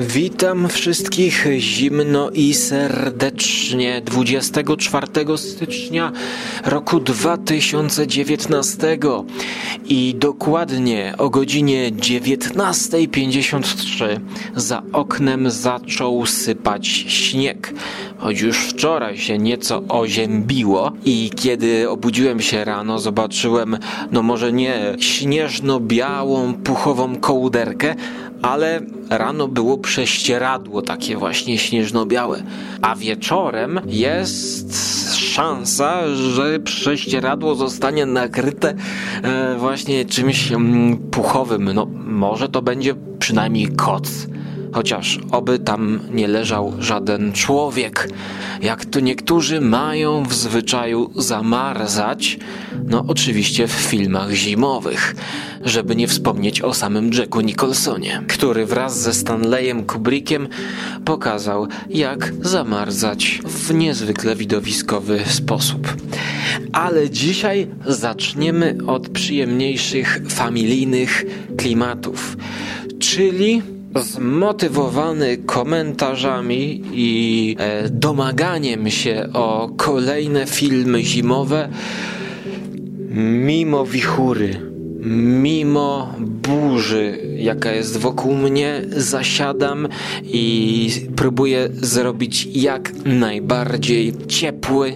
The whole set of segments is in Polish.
Witam wszystkich zimno i serdecznie. 24 stycznia roku 2019 i dokładnie o godzinie 19.53 za oknem zaczął sypać śnieg. Choć już wczoraj się nieco oziębiło i kiedy obudziłem się rano zobaczyłem no może nie śnieżno-białą puchową kołderkę, ale rano było prześcieradło takie właśnie śnieżno-białe, a wieczorem jest szansa, że prześcieradło zostanie nakryte e, właśnie czymś mm, puchowym. No może to będzie przynajmniej koc. Chociaż oby tam nie leżał żaden człowiek, jak to niektórzy mają w zwyczaju zamarzać, no oczywiście w filmach zimowych, żeby nie wspomnieć o samym Jacku Nicholsonie, który wraz ze Stanleyem Kubrickiem pokazał, jak zamarzać w niezwykle widowiskowy sposób. Ale dzisiaj zaczniemy od przyjemniejszych familijnych klimatów, czyli zmotywowany komentarzami i e, domaganiem się o kolejne filmy zimowe, mimo wichury, mimo burzy, jaka jest wokół mnie, zasiadam i próbuję zrobić jak najbardziej ciepły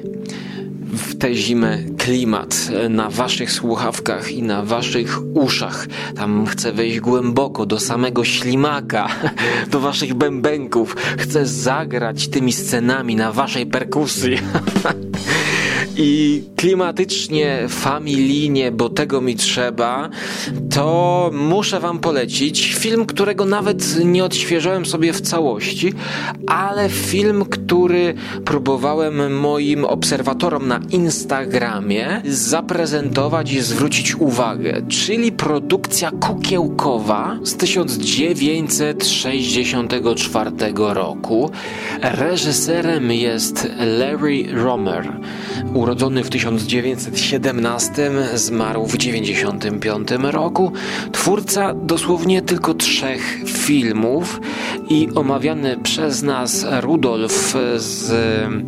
w tę zimę klimat na waszych słuchawkach i na waszych uszach. Tam chcę wejść głęboko do samego ślimaka, do waszych bębenków. Chcę zagrać tymi scenami na waszej perkusji. i klimatycznie, familijnie, bo tego mi trzeba, to muszę Wam polecić film, którego nawet nie odświeżałem sobie w całości, ale film, który próbowałem moim obserwatorom na Instagramie zaprezentować i zwrócić uwagę, czyli produkcja kukiełkowa z 1964 roku. Reżyserem jest Larry Romer urodzony w 1917, zmarł w 1995 roku, twórca dosłownie tylko trzech filmów i omawiany przez nas Rudolf z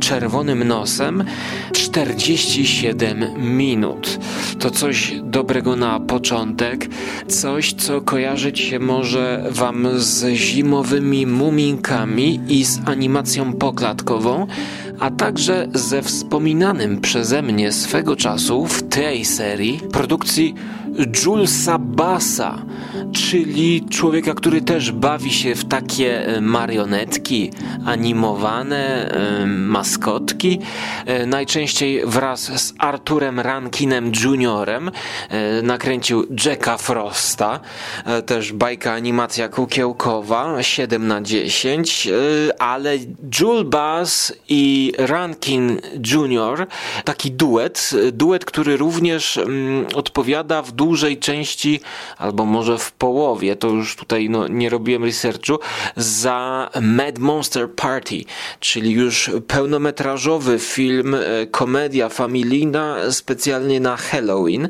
czerwonym nosem 47 minut. To coś dobrego na początek, coś co kojarzyć się może Wam z zimowymi muminkami i z animacją poklatkową, a także ze wspominanym przeze mnie swego czasu w tej serii produkcji Julesa Bassa, czyli człowieka, który też bawi się w takie e, marionetki animowane, e, maskotki, e, najczęściej wraz z Arturem Rankinem Juniorem nakręcił Jacka Frosta, też bajka animacja kukiełkowa 7 na 10, ale Jules Bass i Rankin Junior, taki duet, duet, który również mm, odpowiada w dużej części, albo może w połowie, to już tutaj no, nie robiłem researchu, za Mad Monster Party, czyli już pełnometrażowy film, e, komedia familijna specjalnie na Halloween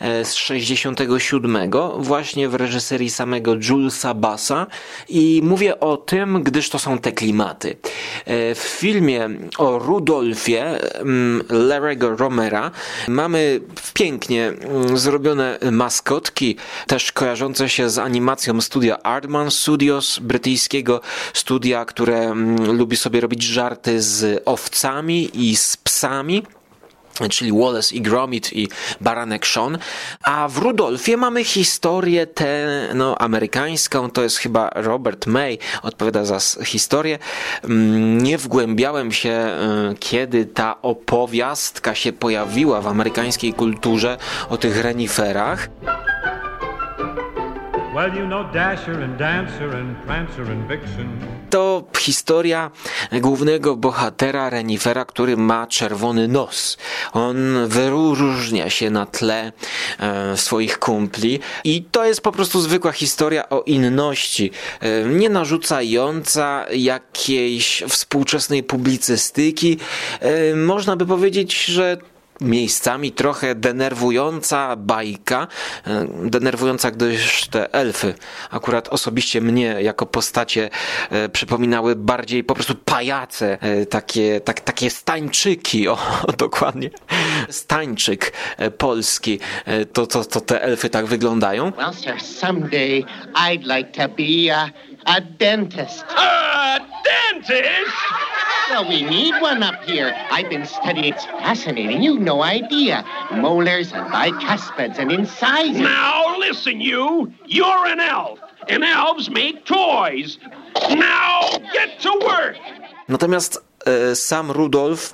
e, z 67, właśnie w reżyserii samego Julesa Bassa i mówię o tym, gdyż to są te klimaty. E, w filmie o Rudolfie mm, Larry'ego Romera. Mamy pięknie mm, zrobione maskotki, też kojarzące się z animacją studia Artman Studios, brytyjskiego studia, które mm, lubi sobie robić żarty z owcami i z psami czyli Wallace i Gromit i Baranek Sean, a w Rudolfie mamy historię tę no, amerykańską, to jest chyba Robert May, odpowiada za historię. Mm, nie wgłębiałem się, y, kiedy ta opowiastka się pojawiła w amerykańskiej kulturze o tych reniferach. To historia głównego bohatera Renifera, który ma czerwony nos. On wyróżnia się na tle e, swoich kumpli i to jest po prostu zwykła historia o inności, e, nie narzucająca jakiejś współczesnej publicystyki. E, można by powiedzieć, że miejscami trochę denerwująca bajka, e, denerwująca, gdyż te elfy akurat osobiście mnie jako postacie e, przypominały bardziej po prostu pajace, e, takie, tak, takie stańczyki, o dokładnie, stańczyk polski, to, to, to te elfy tak wyglądają. Well, sir, someday I'd like to be a, a dentist. A dentist? Well, we need one up here. I've been studying. It's fascinating. You've no idea. Molars and bicuspids and incisors. Now listen, you. You're an elf, and elves make toys. Now get to work. Natomiast e, sam Rudolf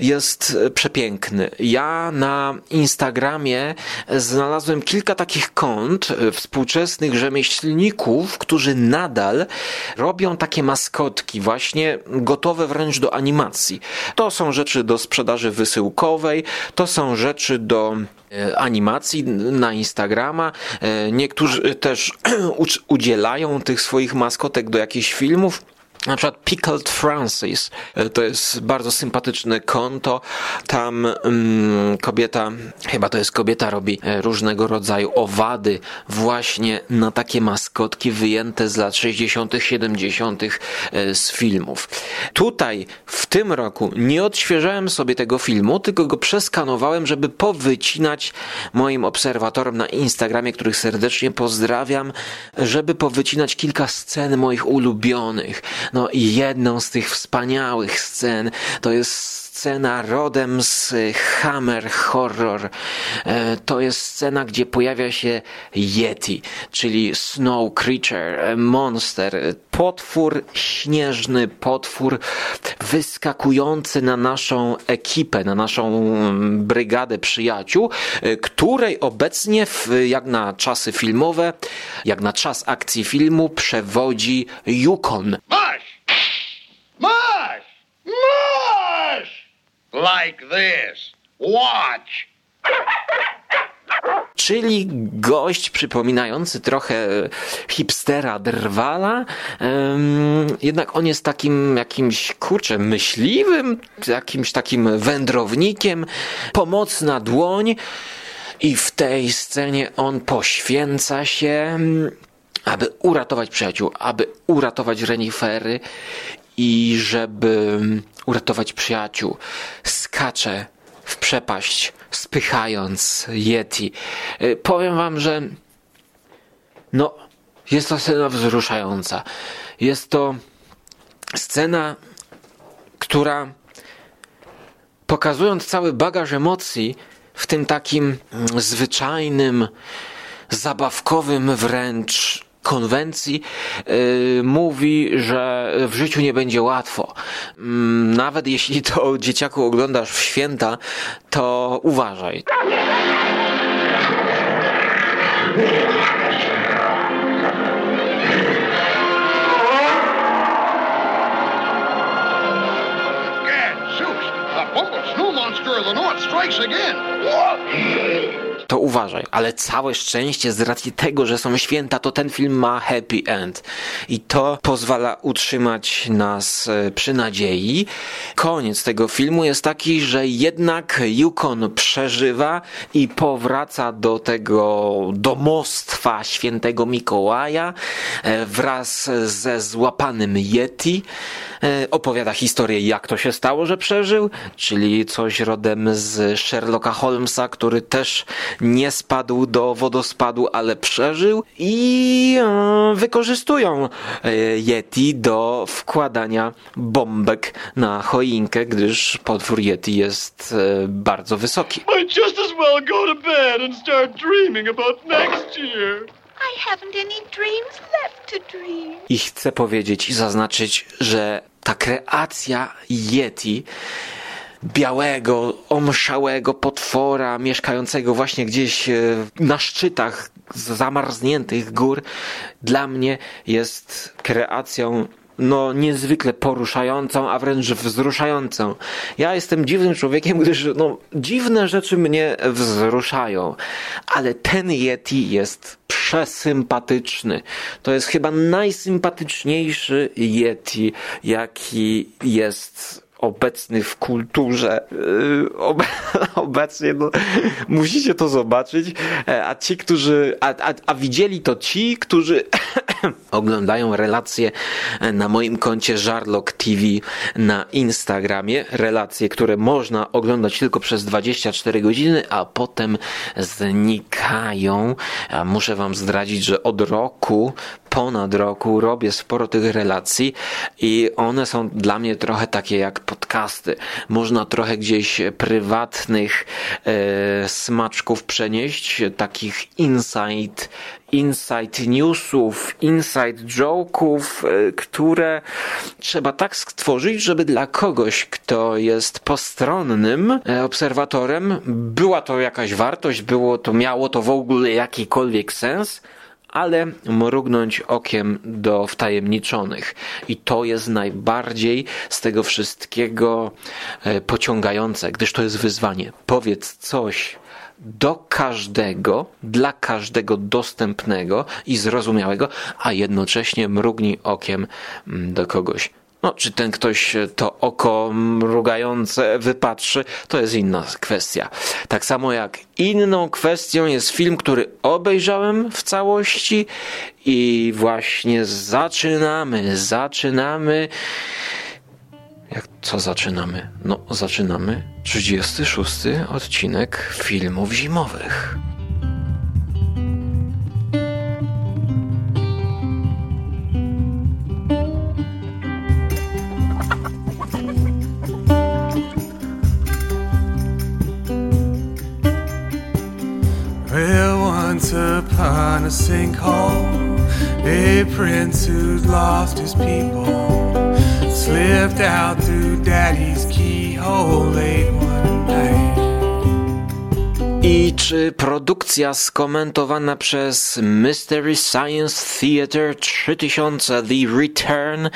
jest e, przepiękny. Ja na Instagramie znalazłem kilka takich kont e, współczesnych rzemieślników, którzy nadal robią takie maskotki, właśnie gotowe wręcz do animacji. To są rzeczy do sprzedaży wysyłkowej, to są rzeczy do e, animacji na Instagrama. Niektórzy też udzielają tych swoich maskotek do jakichś filmów. Na przykład Pickled Francis e, to jest bardzo sympatyczne konto. Tam um, kobieta, chyba to jest kobieta, robi e, różnego rodzaju owady właśnie na takie maskotki wyjęte z lat 60., 70. E, z filmów. Tutaj w tym roku nie odświeżałem sobie tego filmu, tylko go przeskanowałem, żeby powycinać moim obserwatorom na Instagramie, których serdecznie pozdrawiam, żeby powycinać kilka scen moich ulubionych. No i jedną z tych wspaniałych scen to jest scena rodem z Hammer Horror. E, to jest scena, gdzie pojawia się Yeti, czyli Snow Creature, e, monster, potwór śnieżny, potwór wyskakujący na naszą ekipę, na naszą mm, brygadę przyjaciół, e, której obecnie, w, jak na czasy filmowe, jak na czas akcji filmu, przewodzi Yukon. Mush! Like this. Watch! Czyli gość przypominający trochę hipstera drwala, jednak on jest takim jakimś kurczę myśliwym, jakimś takim wędrownikiem, pomocna dłoń i w tej scenie on poświęca się aby uratować przyjaciół, aby uratować renifery i żeby uratować przyjaciół, skacze w przepaść, spychając Yeti. Y, powiem wam, że no, jest to scena wzruszająca. Jest to scena, która pokazując cały bagaż emocji w tym takim mm, zwyczajnym, zabawkowym wręcz konwencji yy, mówi, że w życiu nie będzie łatwo. Yy, nawet jeśli to dzieciaku oglądasz w święta, to uważaj. Gadzooks! The bumbled snow monster of the north strikes again! To uważaj. Ale całe szczęście z racji tego, że są święta, to ten film ma happy end. I to pozwala utrzymać nas e, przy nadziei. Koniec tego filmu jest taki, że jednak Yukon przeżywa i powraca do tego domostwa świętego Mikołaja e, wraz ze złapanym Yeti. E, opowiada historię, jak to się stało, że przeżył, czyli coś rodem z Sherlocka Holmesa, który też nie spadł do wodospadu, ale przeżył i e, wykorzystują e, Yeti do wkładania bombek na choinkę, gdyż potwór Yeti jest bardzo wysoki. I just as well go to bed and start dreaming about next year. I haven't any dreams left to dream. I chcę powiedzieć i zaznaczyć, że ta kreacja Yeti, białego, omszałego potwora, mieszkającego właśnie gdzieś e, na szczytach zamarzniętych gór, dla mnie jest kreacją no niezwykle poruszającą, a wręcz wzruszającą. Ja jestem dziwnym człowiekiem, gdyż no, dziwne rzeczy mnie wzruszają, ale ten Yeti jest przesympatyczny. To jest chyba najsympatyczniejszy Yeti, jaki jest obecny w kulturze. Ob obecnie no, musicie to zobaczyć. E, a ci, którzy. A, a, a widzieli to ci, którzy oglądają relacje na moim koncie Żarlok TV na Instagramie. Relacje, które można oglądać tylko przez 24 godziny, a potem znikają. Muszę wam zdradzić, że od roku, ponad roku robię sporo tych relacji i one są dla mnie trochę takie jak podcasty. Można trochę gdzieś prywatnych e, smaczków przenieść, takich insight inside newsów, inside joke'ów, e, które trzeba tak stworzyć, żeby dla kogoś, kto jest postronnym e, obserwatorem, była to jakaś wartość, było to, miało to w ogóle jakikolwiek sens, ale mrugnąć okiem do wtajemniczonych. I to jest najbardziej z tego wszystkiego e, pociągające, gdyż to jest wyzwanie. Powiedz coś do każdego, dla każdego dostępnego i zrozumiałego, a jednocześnie mrugnij okiem mm, do kogoś. No, czy ten ktoś to oko mrugające wypatrzy, to jest inna kwestia. Tak samo jak inną kwestią jest film, który obejrzałem w całości i właśnie zaczynamy, zaczynamy. Jak co zaczynamy? No, zaczynamy 36 odcinek filmów zimowych. Upon a sinkhole, a prince who'd lost his people slipped out through daddy's keyhole late one night. I czy produkcja skomentowana przez Mystery Science Theater 3000 The Return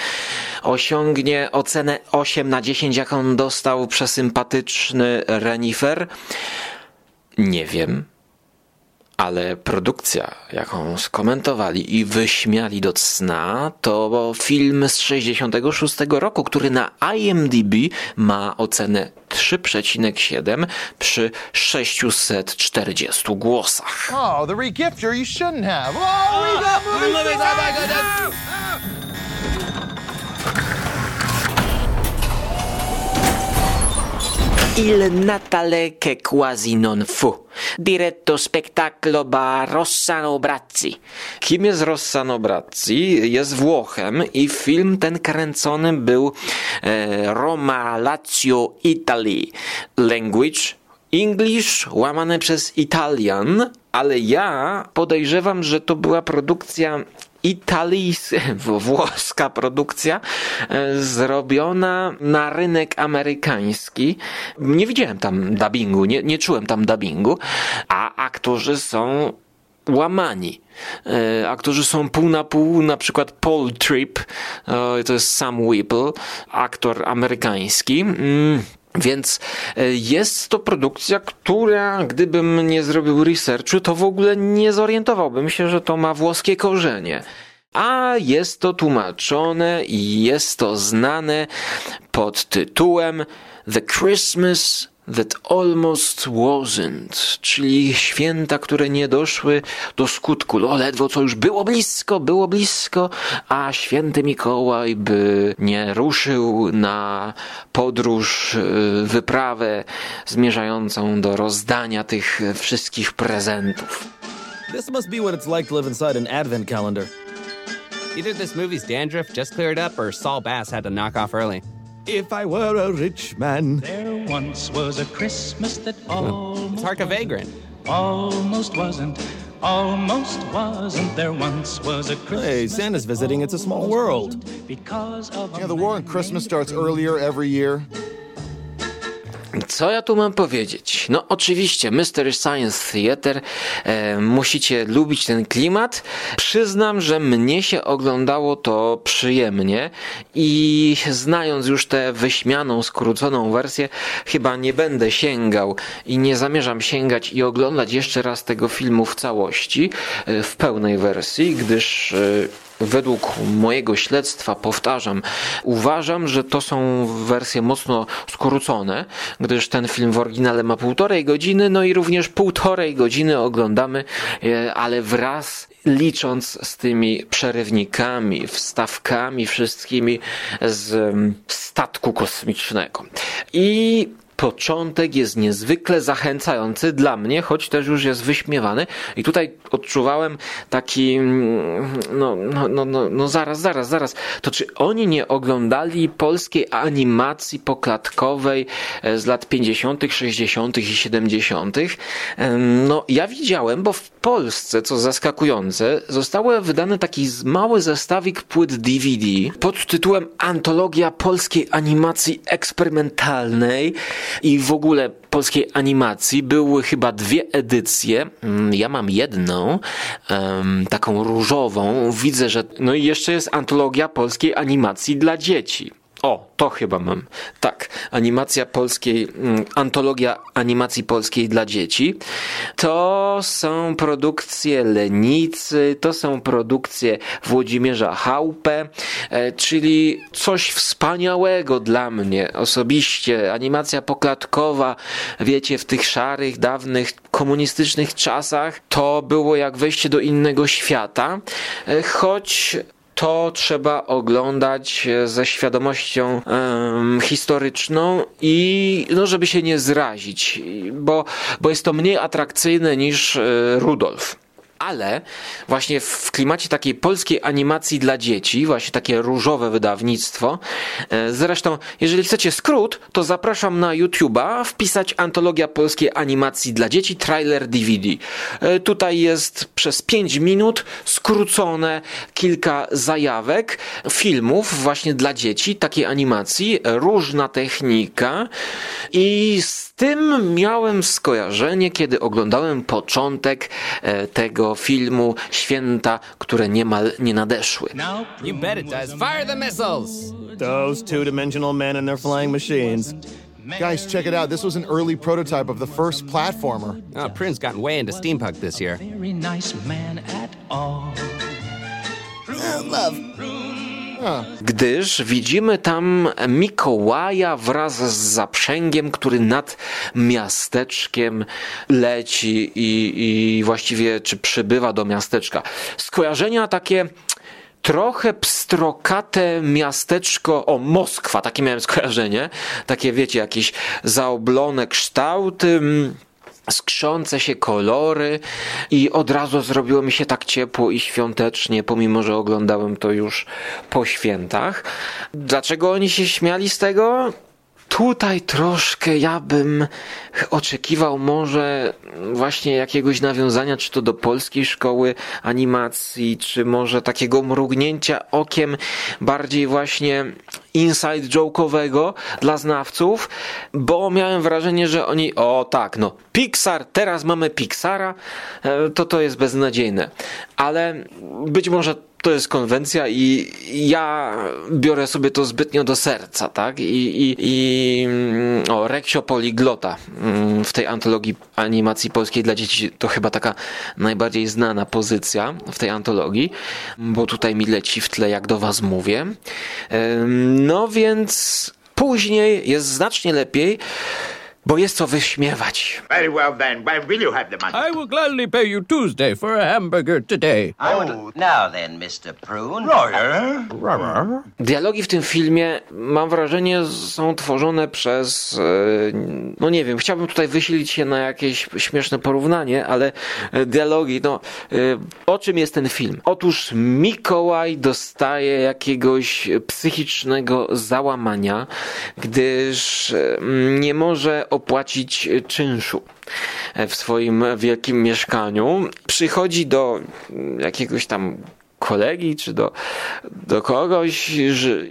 osiągnie ocenę 8 na 10, jaką dostał przesympatyczny Renifer? Nie wiem ale produkcja, jaką skomentowali i wyśmiali do cna, to film z 66 roku, który na IMDb ma ocenę 3,7 przy 640 głosach. Oh, the regifter you shouldn't have. Oh, we got movies. Il Natale che quasi non fu. Diretto spettacolo ba Rossano Brazzi. Kim jest Rossano Brazzi? Jest Włochem i film ten kręcony był e, Roma, Lazio, Italy. Language English łamane przez Italian, ale ja podejrzewam, że to była produkcja italijska, włoska produkcja e, zrobiona na rynek amerykański. Nie widziałem tam dubbingu, nie, nie czułem tam dubbingu, a aktorzy są łamani. E, aktorzy są pół na pół, na przykład Paul Tripp, to jest Sam Whipple, aktor amerykański. Więc jest to produkcja, która gdybym nie zrobił researchu, to w ogóle nie zorientowałbym się, że to ma włoskie korzenie. A jest to tłumaczone i jest to znane pod tytułem The Christmas That Almost Wasn't, czyli święta, które nie doszły do skutku. No, ledwo co już było blisko, było blisko, a święty Mikołaj by nie ruszył na podróż, y, wyprawę zmierzającą do rozdania tych wszystkich prezentów. This must be what it's like to live inside an advent calendar. Either this movie's dandruff just cleared up or Saul Bass had to knock off early. If I were a rich man. There once was a Christmas that almost. It's Hark a Vagrant. Almost wasn't. Almost wasn't. There once was a Christmas. Hey, Santa's visiting. It's a small world. Because of. Yeah, the war on Christmas starts earlier every year. Co ja tu mam powiedzieć? No oczywiście Mystery Science Theater e, musicie lubić ten klimat. Przyznam, że mnie się oglądało to przyjemnie i znając już tę wyśmianą, skróconą wersję, chyba nie będę sięgał i nie zamierzam sięgać i oglądać jeszcze raz tego filmu w całości, e, w pełnej wersji, gdyż e, według mojego śledztwa, powtarzam, uważam, że to są wersje mocno skrócone, gdyż ten film w oryginale ma półtorej godziny, no i również półtorej godziny oglądamy, e, ale wraz licząc z tymi przerywnikami, wstawkami wszystkimi z mm, statku kosmicznego. I początek jest niezwykle zachęcający dla mnie, choć też już jest wyśmiewany. I tutaj odczuwałem taki, mm, no, no, no, no, no zaraz, zaraz, zaraz. To czy oni nie oglądali polskiej animacji poklatkowej e, z lat 50., 60. i 70.? No, ja widziałem, bo w Polsce, co zaskakujące, zostały wydany taki mały zestawik płyt DVD pod tytułem Antologia polskiej animacji eksperymentalnej i w ogóle polskiej animacji były chyba dwie edycje. Mm, ja mam jedną, taką różową. Widzę, że. No i jeszcze jest antologia polskiej animacji dla dzieci. O, to chyba mam. Tak, animacja polskiej, mm, antologia animacji polskiej dla dzieci. To są produkcje Lenicy, to są produkcje Włodzimierza Chałpę, e, czyli coś wspaniałego dla mnie osobiście. Animacja poklatkowa, wiecie, w tych szarych, dawnych, komunistycznych czasach, to było jak wejście do innego świata, e, choć to trzeba oglądać e, ze świadomością um, historyczną i no, żeby się nie zrazić, bo, bo jest to mniej atrakcyjne niż e, Rudolf ale właśnie w klimacie takiej polskiej animacji dla dzieci, właśnie takie różowe wydawnictwo. E, zresztą, jeżeli chcecie skrót, to zapraszam na YouTube'a wpisać antologia polskiej animacji dla dzieci, trailer DVD. E, tutaj jest przez 5 minut skrócone kilka zajawek filmów właśnie dla dzieci, takiej animacji, różna technika i tym miałem skojarzenie, kiedy oglądałem początek e, tego filmu Święta, które niemal nie nadeszły. You bet it does. Fire the missiles! Those two-dimensional men and their flying machines. Guys, check it out. This was an early prototype of the first platformer. Oh, Prince gotten way into steampunk this year. Very nice man at all. gdyż widzimy tam Mikołaja wraz z zaprzęgiem, który nad miasteczkiem leci i, i właściwie czy przybywa do miasteczka. Skojarzenia takie trochę pstrokate miasteczko, o Moskwa, takie miałem skojarzenie, takie wiecie, jakieś zaoblone kształty, mm, skrzące się kolory i od razu zrobiło mi się tak ciepło i świątecznie, pomimo że oglądałem to już po świętach. Dlaczego oni się śmiali z tego? Tutaj troszkę ja bym oczekiwał może właśnie jakiegoś nawiązania, czy to do polskiej szkoły animacji, czy może takiego mrugnięcia okiem bardziej właśnie inside joke'owego dla znawców, bo miałem wrażenie, że oni, o tak, no Pixar, teraz mamy Pixara, e, to to jest beznadziejne. Ale być może to jest konwencja i ja biorę sobie to zbytnio do serca, tak? I, i, i mm, o, Reksio Poliglota mm, w tej antologii animacji polskiej dla dzieci to chyba taka najbardziej znana pozycja w tej antologii, bo tutaj mi leci w tle, jak do was mówię. No więc później jest znacznie lepiej bo jest co wyśmiewać. Very well then. When will you have the money? I will gladly pay you Tuesday for a hamburger today. Oh, now then, Mr. Prune. Lawyer? Dialogi w tym filmie, mam wrażenie, są tworzone przez, e, no nie wiem, chciałbym tutaj wysilić się na jakieś śmieszne porównanie, ale e, dialogi, no, e, o czym jest ten film? Otóż Mikołaj dostaje jakiegoś psychicznego załamania, gdyż nie może opłacić czynszu w swoim wielkim mieszkaniu. Przychodzi do jakiegoś tam kolegi, czy do, do kogoś,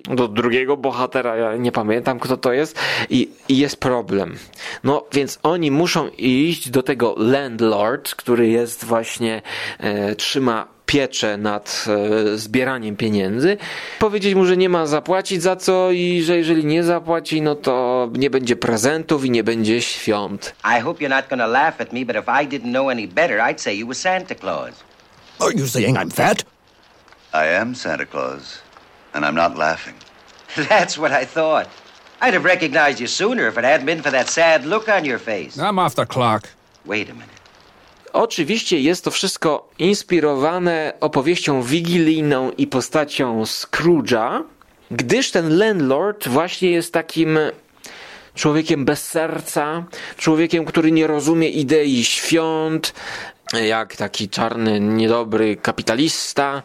do drugiego bohatera, ja nie pamiętam kto to jest i, i, jest problem. No więc oni muszą iść do tego landlord, który jest właśnie, e, trzyma pieczę nad e, zbieraniem pieniędzy, powiedzieć mu, że nie ma zapłacić za co i że jeżeli nie zapłaci, no to nie będzie prezentów i nie będzie świąt. I hope you're not gonna laugh at me, but if I didn't know any better, I'd say you were Santa Claus. Are you saying I'm fat? I am Santa Claus, and I'm not laughing. That's what I thought. I'd have recognized you sooner if it hadn't been for that sad look on your face. I'm off the clock. Wait a minute. Oczywiście jest to wszystko inspirowane opowieścią wigilijną i postacią Scrooge'a, gdyż ten landlord właśnie jest takim człowiekiem bez serca, człowiekiem, który nie rozumie idei świąt, jak taki czarny, niedobry kapitalista,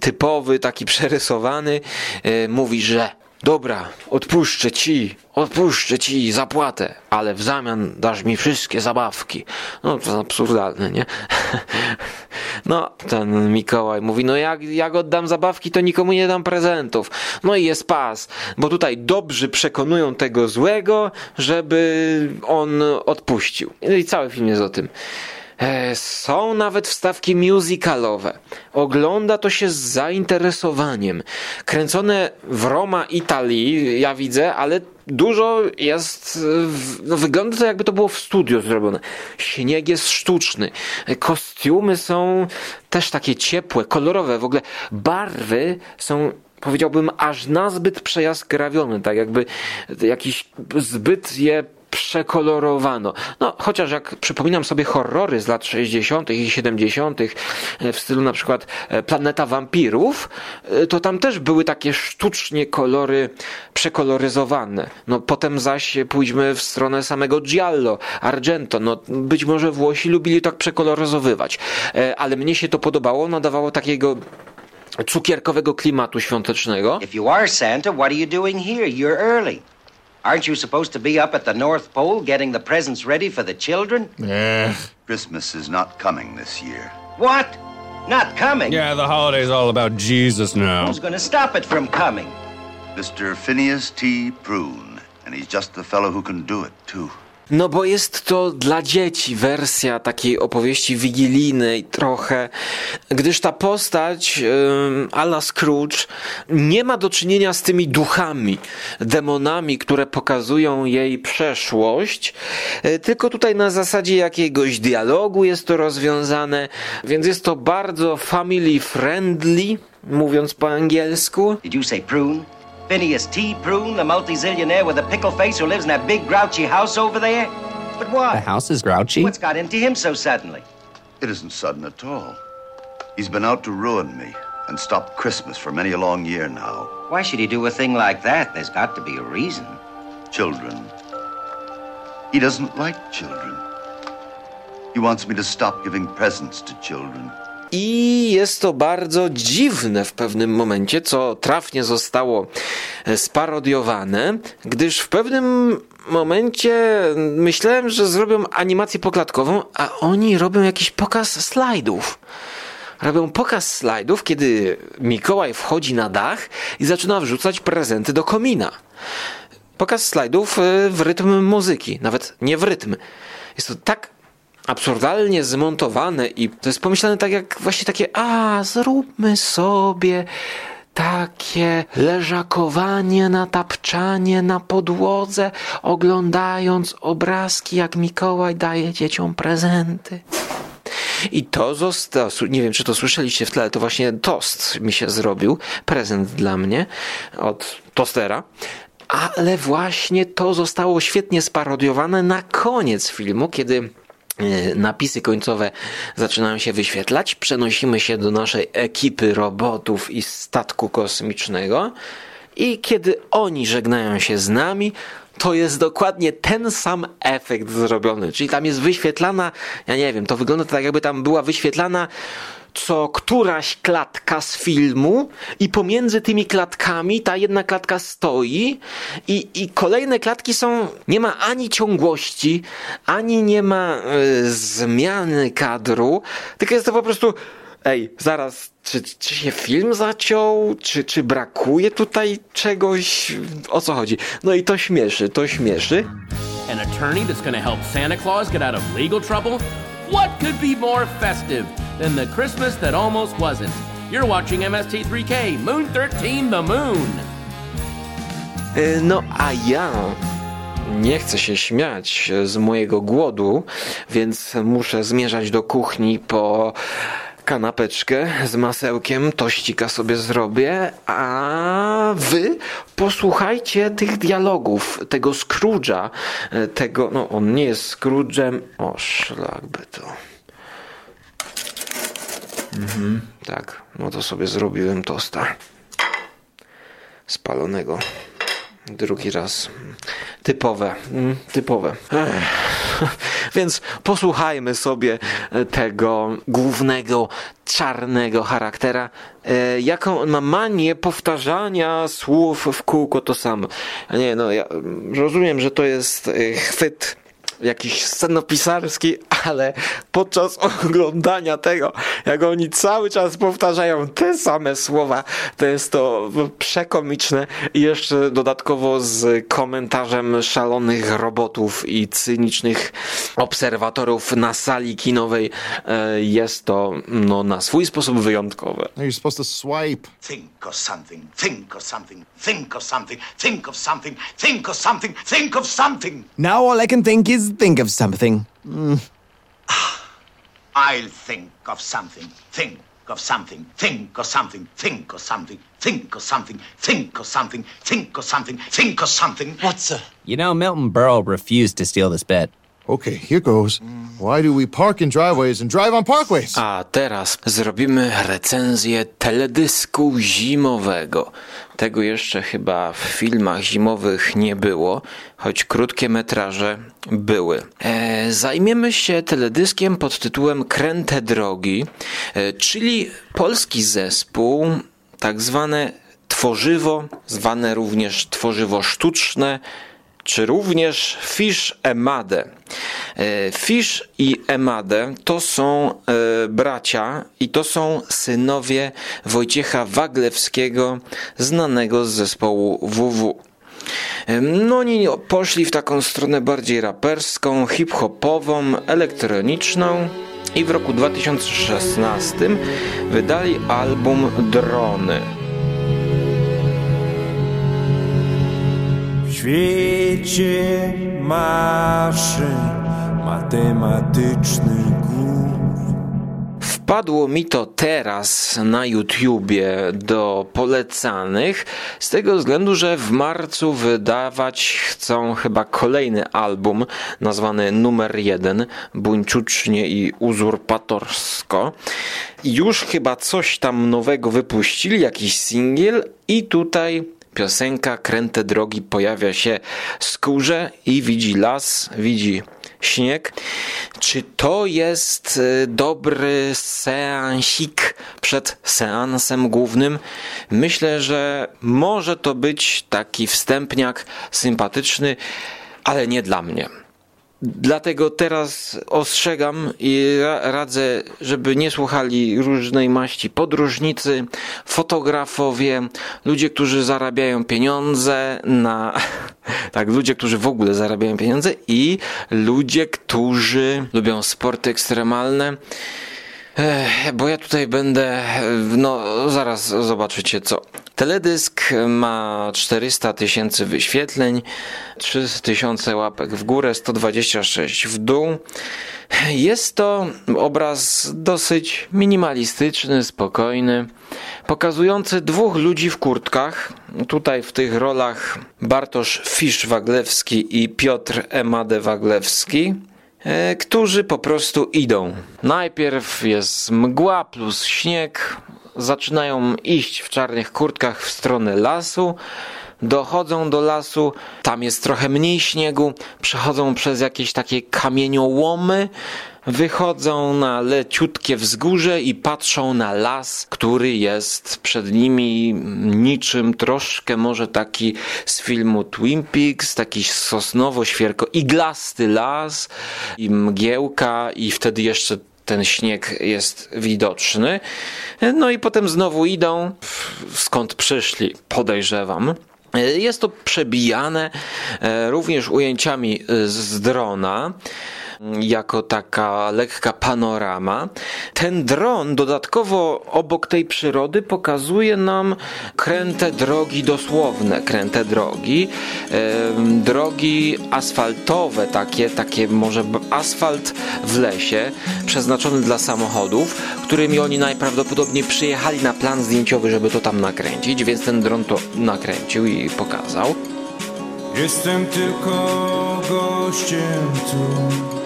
typowy, taki przerysowany, e, mówi, że dobra, odpuszczę ci, odpuszczę ci zapłatę, ale w zamian dasz mi wszystkie zabawki. No to absurdalne, nie? No, ten Mikołaj mówi, no jak, jak oddam zabawki, to nikomu nie dam prezentów. No i jest pas, bo tutaj dobrzy przekonują tego złego, żeby on odpuścił. No i cały film jest o tym. E, Są nawet wstawki musicalowe. Ogląda to się z zainteresowaniem. Kręcone w Roma, Italii, ja widzę, ale dużo jest. w- No, wygląda to jakby to było w studio zrobione. Śnieg jest sztuczny. Kostiumy są też takie ciepłe, kolorowe. W ogóle barwy są powiedziałbym aż nazbyt przejaskrawione, tak jakby jakiś zbyt je przekolorowano. No, chociaż jak przypominam sobie horrory z lat 60. i 70. w stylu na przykład e, Planeta Wampirów, e, to tam też były takie sztucznie kolory przekoloryzowane. No, potem zaś pójdźmy w stronę samego Giallo, Argento. No, być może Włosi lubili tak przekoloryzowywać, E, ale mnie się to podobało, nadawało takiego cukierkowego klimatu świątecznego. If you are Santa, what are you doing here? You're early. Aren't you supposed to be up at the North Pole getting the presents ready for the children? Yeah. Christmas is not coming this year. What? Not coming? Yeah, the holiday's all about Jesus now. Who's going to stop it from coming? Mr. Phineas T. Prune, and he's just the fellow who can do it, too. No bo jest to dla dzieci wersja takiej opowieści wigilijnej trochę, gdyż ta postać ym, Ala Scrooge nie ma do czynienia z tymi duchami, demonami, które pokazują jej przeszłość, y, tylko tutaj na zasadzie jakiegoś dialogu jest to rozwiązane, więc jest to bardzo family friendly, mówiąc po angielsku. Did you say Prune? Phineas T. Prune, the multi-zillionaire with a pickle face who lives in that big grouchy house over there? But why? The house is grouchy? What's got into him so suddenly? It isn't sudden at all. He's been out to ruin me and stop Christmas for many a long year now. Why should he do a thing like that? There's got to be a reason. Children. He doesn't like children. He wants me to stop giving presents to children. I jest to bardzo dziwne w pewnym momencie, co trafnie zostało e, sparodiowane, gdyż w pewnym momencie myślałem, że zrobią animację poklatkową, a oni robią jakiś pokaz slajdów. Robią pokaz slajdów, kiedy Mikołaj wchodzi na dach i zaczyna wrzucać prezenty do komina. Pokaz slajdów e, w rytm muzyki, nawet nie w rytm. Jest to tak absurdalnie zmontowane i to jest pomyślane tak jak właśnie takie, a zróbmy sobie takie leżakowanie na tapczanie na podłodze, oglądając obrazki, jak Mikołaj daje dzieciom prezenty. I to zostało, nie wiem czy to słyszeliście w tle, to właśnie tost mi się zrobił, prezent dla mnie od tostera. Ale właśnie to zostało świetnie sparodiowane na koniec filmu, kiedy napisy końcowe zaczynają się wyświetlać. Przenosimy się do naszej ekipy robotów i statku kosmicznego. I kiedy oni żegnają się z nami, to jest dokładnie ten sam efekt zrobiony. Czyli tam jest wyświetlana, ja nie wiem, to wygląda tak, jakby tam była wyświetlana co któraś klatka z filmu i pomiędzy tymi klatkami ta jedna klatka stoi i, i kolejne klatki są, nie ma ani ciągłości, ani nie ma y, zmiany kadru, tylko jest to po prostu ej, zaraz, czy, czy się film zaciął, czy, czy brakuje tutaj czegoś, o co chodzi? No i to śmieszy, to śmieszy. An attorney that's gonna help Santa Claus get out of legal trouble? What could be more festive than the Christmas that almost wasn't? You're watching MST3K, Moon 13 The Moon. No a ja nie chcę się śmiać z mojego głodu, więc muszę zmierzać do kuchni po kanapeczkę z masełkiem, tościka sobie zrobię, a wy posłuchajcie tych dialogów, tego Scrooge'a, e, tego, no on nie jest Scrooge'em, o szlak by to. Mhm, tak, no to sobie zrobiłem tosta spalonego. Drugi raz. Typowe, mm, typowe. Więc posłuchajmy sobie tego głównego czarnego charaktera, e, jaką on ma manię powtarzania słów w kółko to samo. Nie, no ja rozumiem, że to jest e, chwyt jakiś scenopisarski, ale podczas oglądania tego, jak oni cały czas powtarzają te same słowa, to jest to przekomiczne i jeszcze dodatkowo z komentarzem szalonych robotów i cynicznych obserwatorów na sali kinowej e, jest to no, na swój sposób wyjątkowe. You're supposed to swipe. Think of something, think of something, think of something, think of something, think of something, think of something. Now all I can think is think of something. Mm. I'll think of something, think of something, think of something, think of something, think of something, think of something, think of something, think of something. What's a... You know, Milton Berle refused to steal this bet. Okay, here goes. Why do we park in driveways and drive on parkways? A teraz zrobimy recenzję teledysku zimowego. Tego jeszcze chyba w filmach zimowych nie było, choć krótkie metraże były. E, zajmiemy się teledyskiem pod tytułem Kręte Drogi, e, czyli polski zespół, tak zwane tworzywo, zwane również tworzywo sztuczne, czy również Fish Emade. E, Fish i Emade to są e, bracia i to są synowie Wojciecha Waglewskiego, znanego z zespołu WW. E, no oni poszli w taką stronę bardziej raperską, hip-hopową, elektroniczną i w roku 2016 wydali album Drony. Świecie maszyn matematycznych głów. Wpadło mi to teraz na YouTubie do polecanych, z tego względu, że w marcu wydawać chcą chyba kolejny album nazwany Numer 1 Buńczucznie i uzurpatorsko. Już chyba coś tam nowego wypuścili, jakiś singiel i tutaj piosenka Kręte Drogi pojawia się skórze i widzi las, widzi śnieg. Czy to jest y, dobry seansik przed seansem głównym? Myślę, że może to być taki wstępniak sympatyczny, ale nie dla mnie. Dlatego teraz ostrzegam i radzę, żeby nie słuchali różnej maści podróżnicy, fotografowie, ludzie, którzy zarabiają pieniądze na. Tak, ludzie, którzy w ogóle zarabiają pieniądze i ludzie, którzy lubią sporty ekstremalne. Bo ja tutaj będę, no zaraz zobaczycie co. Teledysk ma 400 tysięcy wyświetleń, 300 tysiące łapek w górę, 126 w dół. Jest to obraz dosyć minimalistyczny, spokojny, pokazujący dwóch ludzi w kurtkach. Tutaj w tych rolach Bartosz Fisz-Waglewski i Piotr Emade-Waglewski którzy po prostu idą. Najpierw jest mgła plus śnieg, zaczynają iść w czarnych kurtkach w stronę lasu. Dochodzą do lasu, tam jest trochę mniej śniegu, przechodzą przez jakieś takie kamieniołomy, wychodzą na leciutkie wzgórze i patrzą na las, który jest przed nimi niczym troszkę może taki z filmu Twin Peaks, taki sosnowo-świerko, iglasty las i mgiełka i wtedy jeszcze ten śnieg jest widoczny. No i potem znowu idą, skąd przyszli, podejrzewam. Jest to przebijane również ujęciami z drona. Jako taka lekka panorama. Ten dron dodatkowo obok tej przyrody pokazuje nam kręte drogi dosłowne, kręte drogi, drogi asfaltowe, takie, takie może asfalt w lesie, przeznaczony dla samochodów, którymi oni najprawdopodobniej przyjechali na plan zdjęciowy, żeby to tam nakręcić, więc ten dron to nakręcił i pokazał. Jestem tylko gościem tu.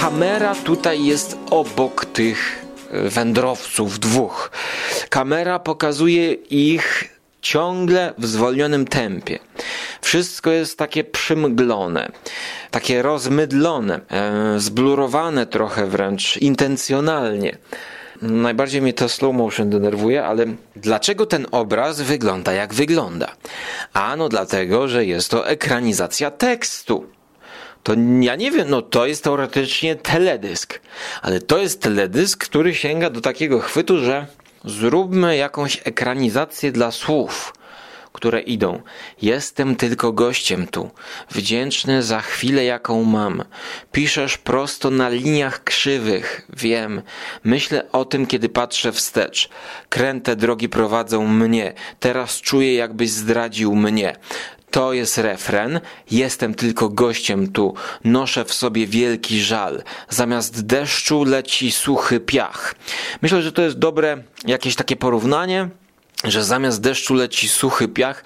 Kamera tutaj jest obok tych wędrowców dwóch. Kamera pokazuje ich ciągle w zwolnionym tempie. Wszystko jest takie przymglone, takie rozmydlone, e, zblurowane trochę wręcz intencjonalnie. Najbardziej mnie to slow motion denerwuje, ale dlaczego ten obraz wygląda jak wygląda? Ano dlatego, że jest to ekranizacja tekstu. To ja nie wiem, no to jest teoretycznie teledysk, ale to jest teledysk, który sięga do takiego chwytu, że zróbmy jakąś ekranizację dla słów które idą. Jestem tylko gościem tu, wdzięczny za chwilę, jaką mam. Piszesz prosto na liniach krzywych, wiem. Myślę o tym, kiedy patrzę wstecz. Kręte drogi prowadzą mnie, teraz czuję, jakbyś zdradził mnie. To jest refren. Jestem tylko gościem tu. Noszę w sobie wielki żal. Zamiast deszczu leci suchy piach. Myślę, że to jest dobre jakieś takie porównanie że zamiast deszczu leci suchy piach,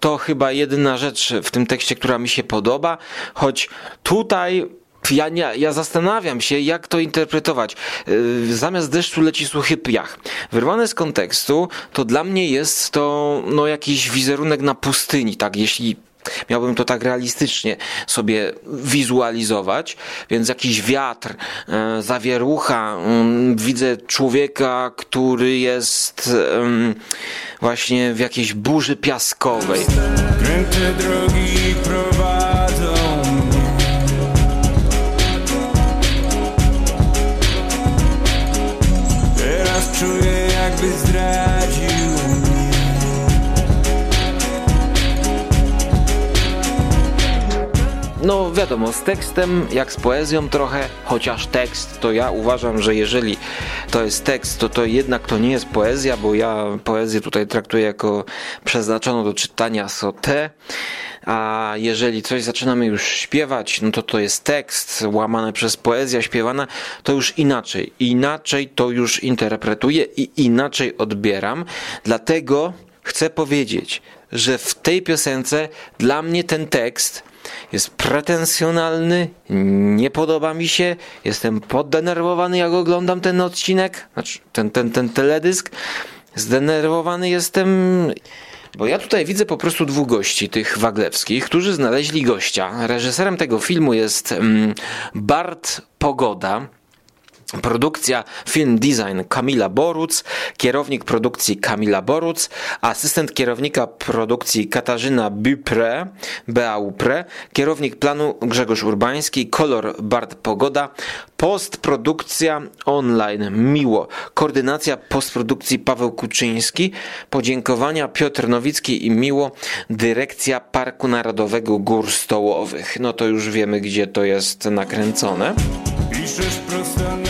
to chyba jedyna rzecz w tym tekście, która mi się podoba, choć tutaj ja, nie, ja zastanawiam się, jak to interpretować. Yy, zamiast deszczu leci suchy piach. Wyrwane z kontekstu, to dla mnie jest to no, jakiś wizerunek na pustyni, tak, jeśli Miałbym to tak realistycznie sobie wizualizować, więc jakiś wiatr, e, zawierucha, mm, widzę człowieka, który jest właśnie w jakiejś burzy piaskowej. Kręte drogi czuję jakby zdradził No wiadomo, z tekstem jak z poezją trochę, chociaż tekst to ja uważam, że jeżeli to jest tekst, to to jednak to nie jest poezja, bo ja poezję tutaj traktuję jako przeznaczoną do czytania sotę. A jeżeli coś zaczynamy już śpiewać, no to to jest tekst łamany przez poezja śpiewana, to już inaczej. Inaczej to już interpretuję i inaczej odbieram. Dlatego chcę powiedzieć, że w tej piosence dla mnie ten tekst jest pretensjonalny, nie podoba mi się, jestem poddenerwowany jak oglądam ten odcinek, znaczy ten, ten, ten teledysk, zdenerwowany jestem, bo ja tutaj widzę po prostu dwóch gości, tych waglewskich, którzy znaleźli gościa. Reżyserem tego filmu jest mm, Bart Pogoda, Produkcja Film Design Kamila Boruc, kierownik produkcji Kamila Boruc, asystent kierownika produkcji Katarzyna Bupre, Beaupre, kierownik planu Grzegorz Urbański, kolor Bart Pogoda, postprodukcja online Miło, koordynacja postprodukcji Paweł Kuczyński, podziękowania Piotr Nowicki i Miło, dyrekcja Parku Narodowego Gór Stołowych. No to już wiemy gdzie to jest nakręcone. Piszesz prosto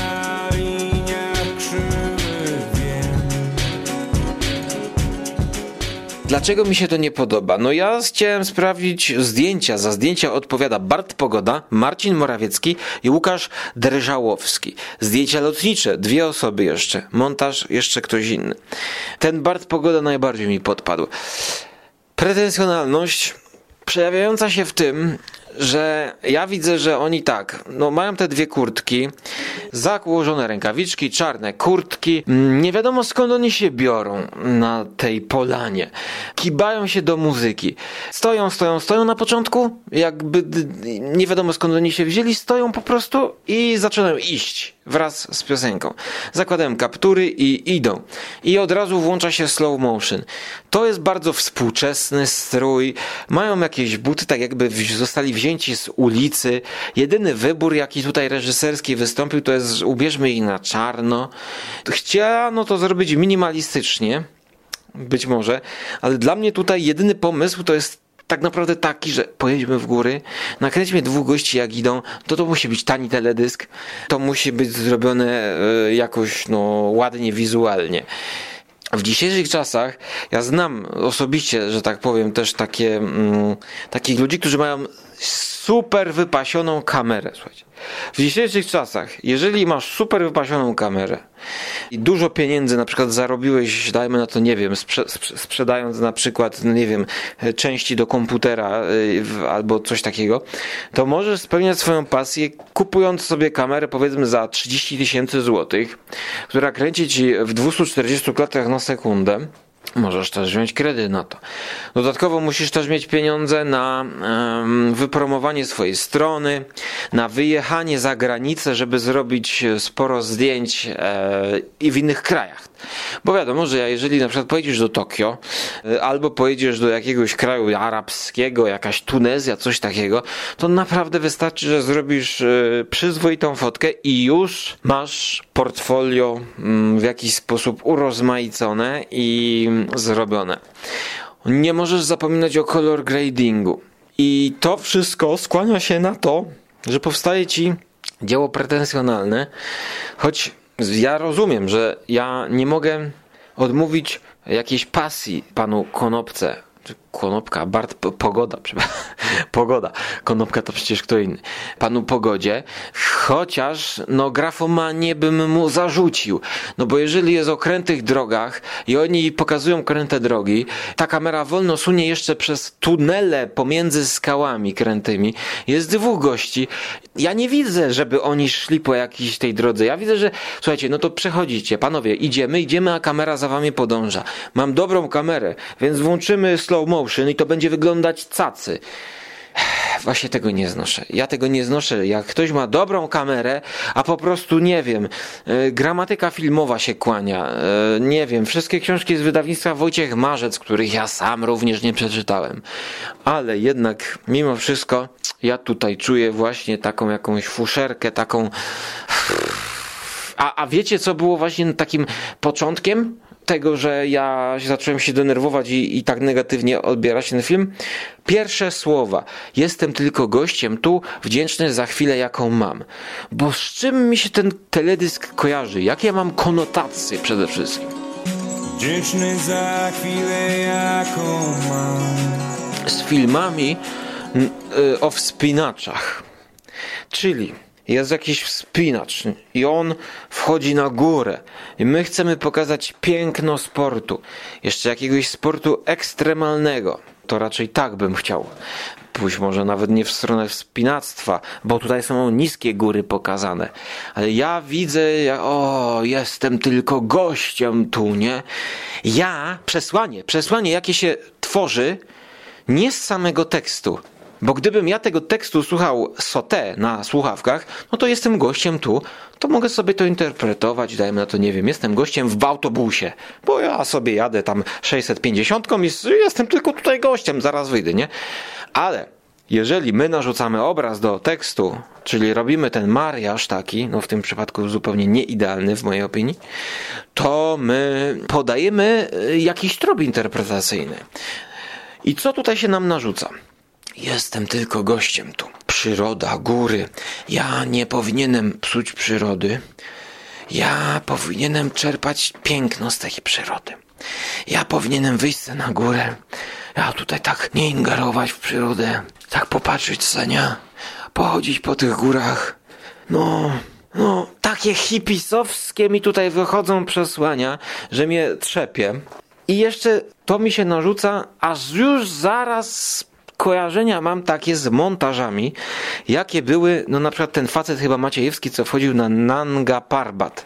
Dlaczego mi się to nie podoba? No ja chciałem sprawdzić zdjęcia. Za zdjęcia odpowiada Bart Pogoda, Marcin Morawiecki i Łukasz Drżałowski. Zdjęcia lotnicze, dwie osoby jeszcze. Montaż, jeszcze ktoś inny. Ten Bart Pogoda najbardziej mi podpadł. Pretensjonalność przejawiająca się w tym, że ja widzę, że oni tak, no mają te dwie kurtki, zakłożone rękawiczki, czarne kurtki. Nie wiadomo skąd oni się biorą na tej polanie. Kibają się do muzyki. Stoją, stoją, stoją na początku, jakby nie wiadomo skąd oni się wzięli, stoją po prostu i zaczynają iść wraz z piosenką. Zakładają kaptury i idą. I od razu włącza się slow motion. To jest bardzo współczesny strój. Mają jakieś buty, tak jakby zostali wzięci z ulicy. Jedyny wybór, jaki tutaj reżyserski wystąpił, to jest ubierzmy ich na czarno. Chciano to zrobić minimalistycznie. Być może, ale dla mnie tutaj jedyny pomysł to jest tak naprawdę taki, że pojedźmy w góry, nakręćmy dwóch gości jak idą, to to musi być tani teledysk, to musi być zrobione e, jakoś no, ładnie wizualnie. W dzisiejszych czasach ja znam osobiście, że tak powiem, też takie, mm, takich ludzi, którzy mają super wypasioną kamerę. Słuchajcie. W dzisiejszych czasach, jeżeli masz super wypasioną kamerę i dużo pieniędzy na przykład zarobiłeś, dajmy na to, nie wiem, sprze sprzedając na przykład, no nie wiem, części do komputera yy, albo coś takiego, to możesz spełniać swoją pasję kupując sobie kamerę powiedzmy za 30 tysięcy złotych, która kręci ci w 240 klatkach na sekundę Możesz też wziąć kredyt na to. Dodatkowo musisz też mieć pieniądze na um, wypromowanie swojej strony, na wyjechanie za granicę, żeby zrobić sporo zdjęć e, i w innych krajach. Bo wiadomo, że jeżeli na przykład pojedziesz do Tokio e, albo pojedziesz do jakiegoś kraju arabskiego, jakaś Tunezja, coś takiego, to naprawdę wystarczy, że zrobisz e, przyzwoitą fotkę i już masz portfolio mm, w jakiś sposób urozmaicone i zrobione. Nie możesz zapominać o color gradingu. I to wszystko skłania się na to, że powstaje ci dzieło pretensjonalne, choć ja rozumiem, że ja nie mogę odmówić jakiejś pasji panu Konopce, Konopka, Bart Pogoda, Pogoda, Konopka to przecież kto inny. Panu Pogodzie, chociaż no grafomanie bym mu zarzucił. No bo jeżeli jest o krętych drogach i oni pokazują kręte drogi, ta kamera wolno sunie jeszcze przez tunele pomiędzy skałami krętymi. Jest dwóch gości. Ja nie widzę, żeby oni szli po jakiejś tej drodze. Ja widzę, że słuchajcie, no to przechodzicie, panowie, idziemy, idziemy, a kamera za wami podąża. Mam dobrą kamerę, więc włączymy slow motion i to będzie wyglądać cacy. Właśnie tego nie znoszę. Ja tego nie znoszę. Jak ktoś ma dobrą kamerę, a po prostu nie wiem, yy, gramatyka filmowa się kłania, yy, nie wiem, wszystkie książki z wydawnictwa Wojciech Marzec, których ja sam również nie przeczytałem. Ale jednak, mimo wszystko, ja tutaj czuję właśnie taką jakąś fuszerkę, taką. A, a wiecie, co było właśnie takim początkiem tego, że ja zacząłem się denerwować i, i tak negatywnie odbierać ten film? Pierwsze słowa. Jestem tylko gościem tu, wdzięczny za chwilę, jaką mam. Bo z czym mi się ten teledysk kojarzy? Jakie ja mam konotacje przede wszystkim? Wdzięczny za chwilę, jaką mam. Z filmami y, o wspinaczach. Czyli jest jakiś wspinacz i on wchodzi na górę i my chcemy pokazać piękno sportu, jeszcze jakiegoś sportu ekstremalnego. To raczej tak bym chciał. Pójść może nawet nie w stronę wspinactwa, bo tutaj są niskie góry pokazane. Ale ja widzę, jak, o, jestem tylko gościem tu, nie? Ja, przesłanie, przesłanie jakie się tworzy, nie z samego tekstu, bo gdybym ja tego tekstu słuchał sote na słuchawkach, no to jestem gościem tu, to mogę sobie to interpretować, dajmy na to, nie wiem, jestem gościem w autobusie, bo ja sobie jadę tam 650 i jestem tylko tutaj gościem, zaraz wyjdę, nie? Ale jeżeli my narzucamy obraz do tekstu, czyli robimy ten mariaż taki, no w tym przypadku zupełnie nieidealny w mojej opinii, to my podajemy y, jakiś trop interpretacyjny. I co tutaj się nam narzuca? Jestem tylko gościem tu. Przyroda, góry. Ja nie powinienem psuć przyrody. Ja powinienem czerpać piękno z tej przyrody. Ja powinienem wyjść na górę. Ja tutaj tak nie ingerować w przyrodę. Tak popatrzeć Senia. Pochodzić po tych górach. No, no, takie hipisowskie mi tutaj wychodzą przesłania, że mnie trzepie. I jeszcze to mi się narzuca, aż już zaraz kojarzenia mam takie z montażami, jakie były, no na przykład ten facet chyba Maciejewski, co wchodził na Nanga Parbat.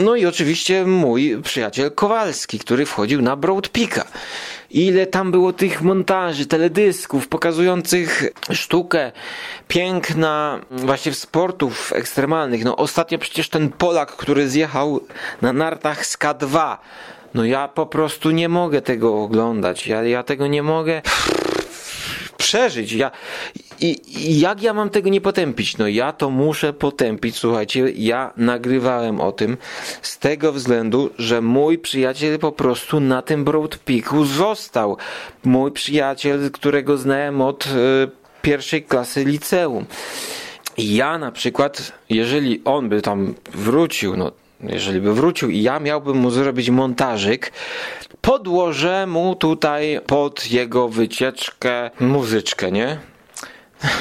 No i oczywiście mój przyjaciel Kowalski, który wchodził na Broad Peaka. Ile tam było tych montaży, teledysków pokazujących sztukę piękna właśnie sportów ekstremalnych. No ostatnio przecież ten Polak, który zjechał na nartach z K2. No ja po prostu nie mogę tego oglądać. Ja, ja tego nie mogę przeżyć. Ja, i, I jak ja mam tego nie potępić? No ja to muszę potępić, słuchajcie, ja nagrywałem o tym z tego względu, że mój przyjaciel po prostu na tym Broad Peaku został. Mój przyjaciel, którego znałem od y, pierwszej klasy liceum. Ja na przykład, jeżeli on by tam wrócił, no jeżeli by wrócił i ja miałbym mu zrobić montażyk, podłożę mu tutaj pod jego wycieczkę muzyczkę, nie?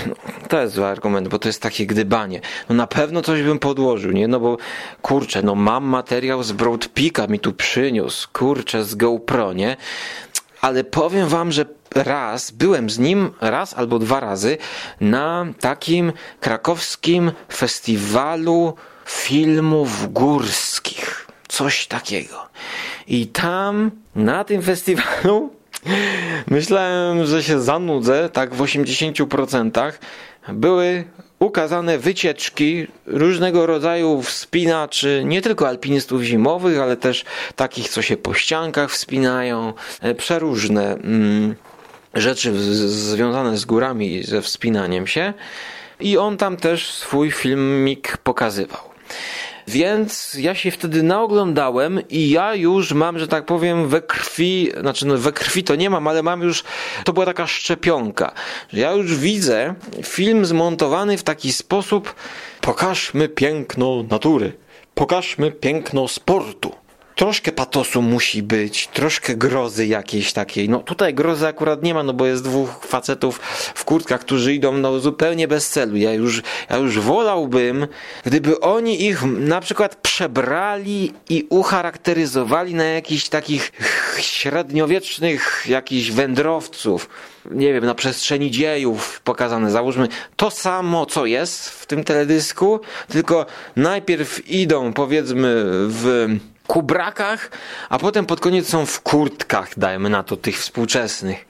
No, to jest zły argument, bo to jest takie gdybanie. No na pewno coś bym podłożył, nie? No bo kurczę, no mam materiał z Broad Peaka mi tu przyniósł, kurczę, z GoPro, nie? Ale powiem wam, że raz, byłem z nim raz albo dwa razy na takim krakowskim festiwalu filmów górskich. Coś takiego. I tam, na tym festiwalu, myślałem, że się zanudzę, tak w 80%. Były ukazane wycieczki różnego rodzaju wspinaczy, nie tylko alpinistów zimowych, ale też takich, co się po ściankach wspinają, e, przeróżne mm, rzeczy związane z górami i ze wspinaniem się. I on tam też swój filmik pokazywał. Więc ja się wtedy naoglądałem i ja już mam, że tak powiem, we krwi, znaczy no we krwi to nie mam, ale mam już, to była taka szczepionka, ja już widzę film zmontowany w taki sposób, pokażmy piękno natury, pokażmy piękno sportu troszkę patosu musi być, troszkę grozy jakiejś takiej. No tutaj grozy akurat nie ma, no bo jest dwóch facetów w kurtkach, którzy idą no zupełnie bez celu. Ja już, ja już wolałbym, gdyby oni ich na przykład przebrali i ucharakteryzowali na jakichś takich średniowiecznych jakichś wędrowców. Nie wiem, na przestrzeni dziejów pokazane. Załóżmy to samo, co jest w tym teledysku, tylko najpierw idą powiedzmy w kubrakach, a potem pod koniec są w kurtkach, dajmy na to, tych współczesnych.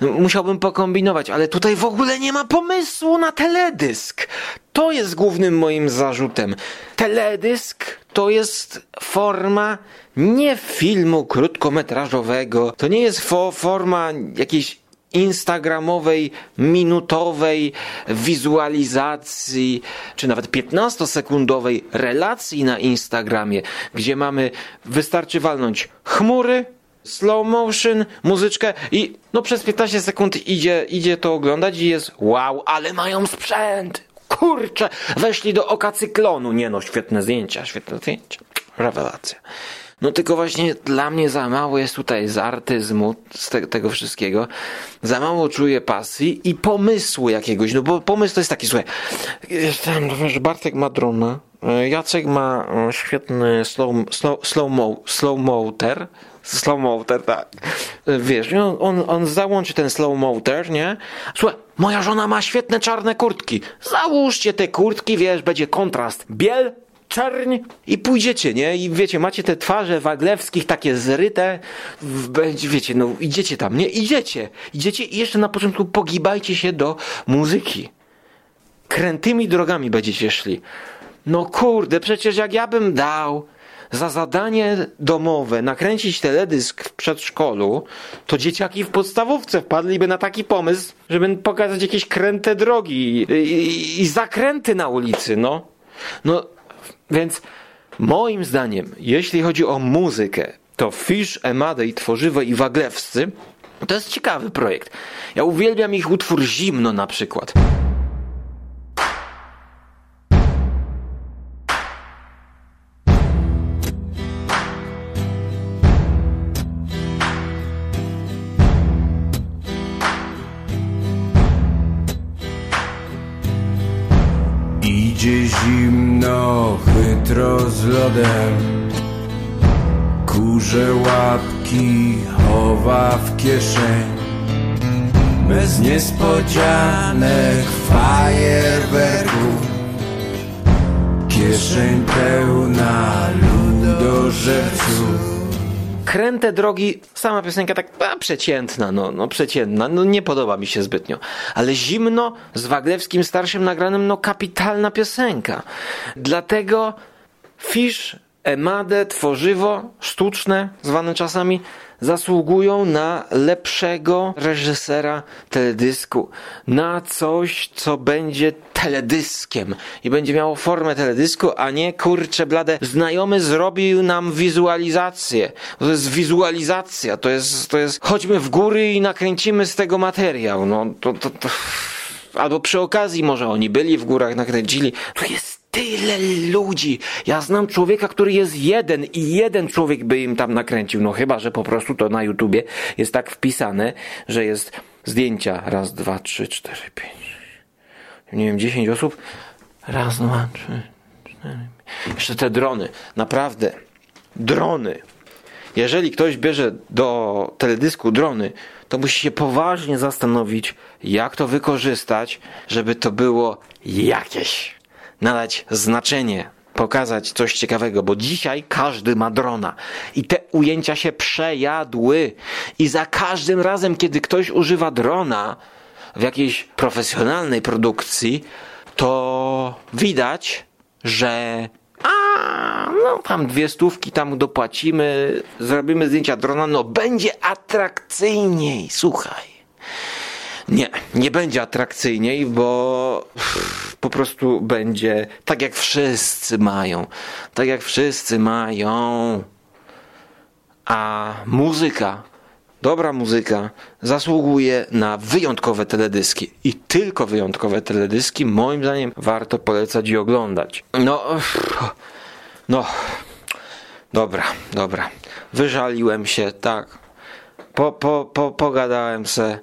No, musiałbym pokombinować, ale tutaj w ogóle nie ma pomysłu na teledysk. To jest głównym moim zarzutem. Teledysk to jest forma nie filmu krótkometrażowego, to nie jest fo forma jakiejś instagramowej, minutowej wizualizacji, czy nawet 15-sekundowej relacji na Instagramie, gdzie mamy, wystarczy walnąć chmury, slow motion, muzyczkę i no przez 15 sekund idzie, idzie to oglądać i jest wow, ale mają sprzęt! Kurczę, weszli do oka cyklonu. Nie no, świetne zdjęcia, świetne zdjęcia. Rewelacja. No tylko właśnie dla mnie za mało jest tutaj z artyzmu, z te, tego wszystkiego. Za mało czuję pasji i pomysłu jakiegoś. No bo pomysł to jest taki, słuchaj, jestem, wiesz, Bartek ma drona, e, Jacek ma e, świetny slow, slow, slow, mo, slow motor, slow motor, tak. E, wiesz, on, on, on załączy ten slow motor, nie? Słuchaj, moja żona ma świetne czarne kurtki. Załóżcie te kurtki, wiesz, będzie kontrast. Biel czerń i pójdziecie, nie? I wiecie, macie te twarze Waglewskich takie zryte, będzie, wiecie, no idziecie tam, nie? Idziecie, idziecie i jeszcze na początku pogibajcie się do muzyki. Krętymi drogami będziecie szli. No kurde, przecież jak ja bym dał za zadanie domowe nakręcić teledysk w przedszkolu, to dzieciaki w podstawówce wpadliby na taki pomysł, żeby pokazać jakieś kręte drogi i, i, i zakręty na ulicy, no. No, więc moim zdaniem, jeśli chodzi o muzykę, to Fish, Emadej, Tworzywo i Waglewscy to jest ciekawy projekt. Ja uwielbiam ich utwór Zimno na przykład. Chytro z lodem Kurze łapki chowa w kieszeń Bez niespodzianek fajerwerków Kieszeń pełna ludożerców Kręte drogi, sama piosenka tak a, przeciętna, no, no przeciętna, no nie podoba mi się zbytnio. Ale zimno z Waglewskim starszym nagranym, no kapitalna piosenka. Dlatego Fish, Emadę, tworzywo sztuczne, zwane czasami, zasługują na lepszego reżysera teledysku, na coś, co będzie teledyskiem i będzie miało formę teledysku, a nie kurcze blade. Znajomy zrobił nam wizualizację. To jest wizualizacja, to jest, to jest chodźmy w góry i nakręcimy z tego materiał. No to, to, to... Albo przy okazji może oni byli w górach, nakręcili. To jest tyle ludzi. Ja znam człowieka, który jest jeden i jeden człowiek by im tam nakręcił. No chyba, że po prostu to na YouTubie jest tak wpisane, że jest zdjęcia. Raz, dwa, trzy, cztery, pięć. Nie wiem, dziesięć osób. Raz, dwa, trzy, cztery. Jeszcze te drony. Naprawdę. Drony. Jeżeli ktoś bierze do teledysku drony, to musi się poważnie zastanowić, jak to wykorzystać, żeby to było jakieś nadać znaczenie, pokazać coś ciekawego, bo dzisiaj każdy ma drona. I te ujęcia się przejadły. I za każdym razem, kiedy ktoś używa drona w jakiejś profesjonalnej produkcji, to widać, że a, no tam dwie stówki tam dopłacimy, zrobimy zdjęcia drona, no będzie atrakcyjniej, słuchaj. Nie, nie będzie atrakcyjniej, bo po prostu będzie tak jak wszyscy mają. Tak jak wszyscy mają. A muzyka, dobra muzyka, zasługuje na wyjątkowe teledyski. I tylko wyjątkowe teledyski, moim zdaniem, warto polecać i oglądać. No, no, dobra, dobra. Wyżaliłem się, tak. Po, po, po, pogadałem se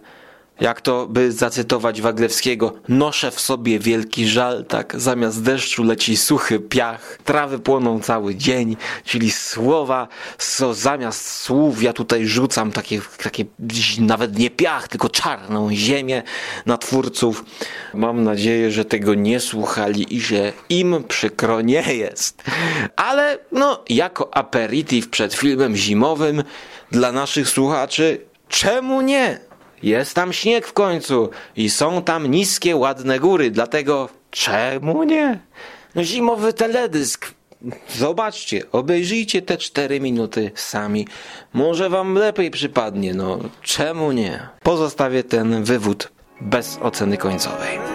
jak to by zacytować Waglewskiego, noszę w sobie wielki żal, tak zamiast deszczu leci suchy piach, trawy płoną cały dzień, czyli słowa, co zamiast słów ja tutaj rzucam takie, takie nawet nie piach, tylko czarną ziemię na twórców. Mam nadzieję, że tego nie słuchali i że im przykro nie jest. Ale no, jako aperitif przed filmem zimowym dla naszych słuchaczy, czemu nie? Jest tam śnieg w końcu i są tam niskie, ładne góry, dlatego czemu nie? No zimowy teledysk. Zobaczcie, obejrzyjcie te cztery minuty sami. Może wam lepiej przypadnie, no czemu nie? Pozostawię ten wywód bez oceny końcowej.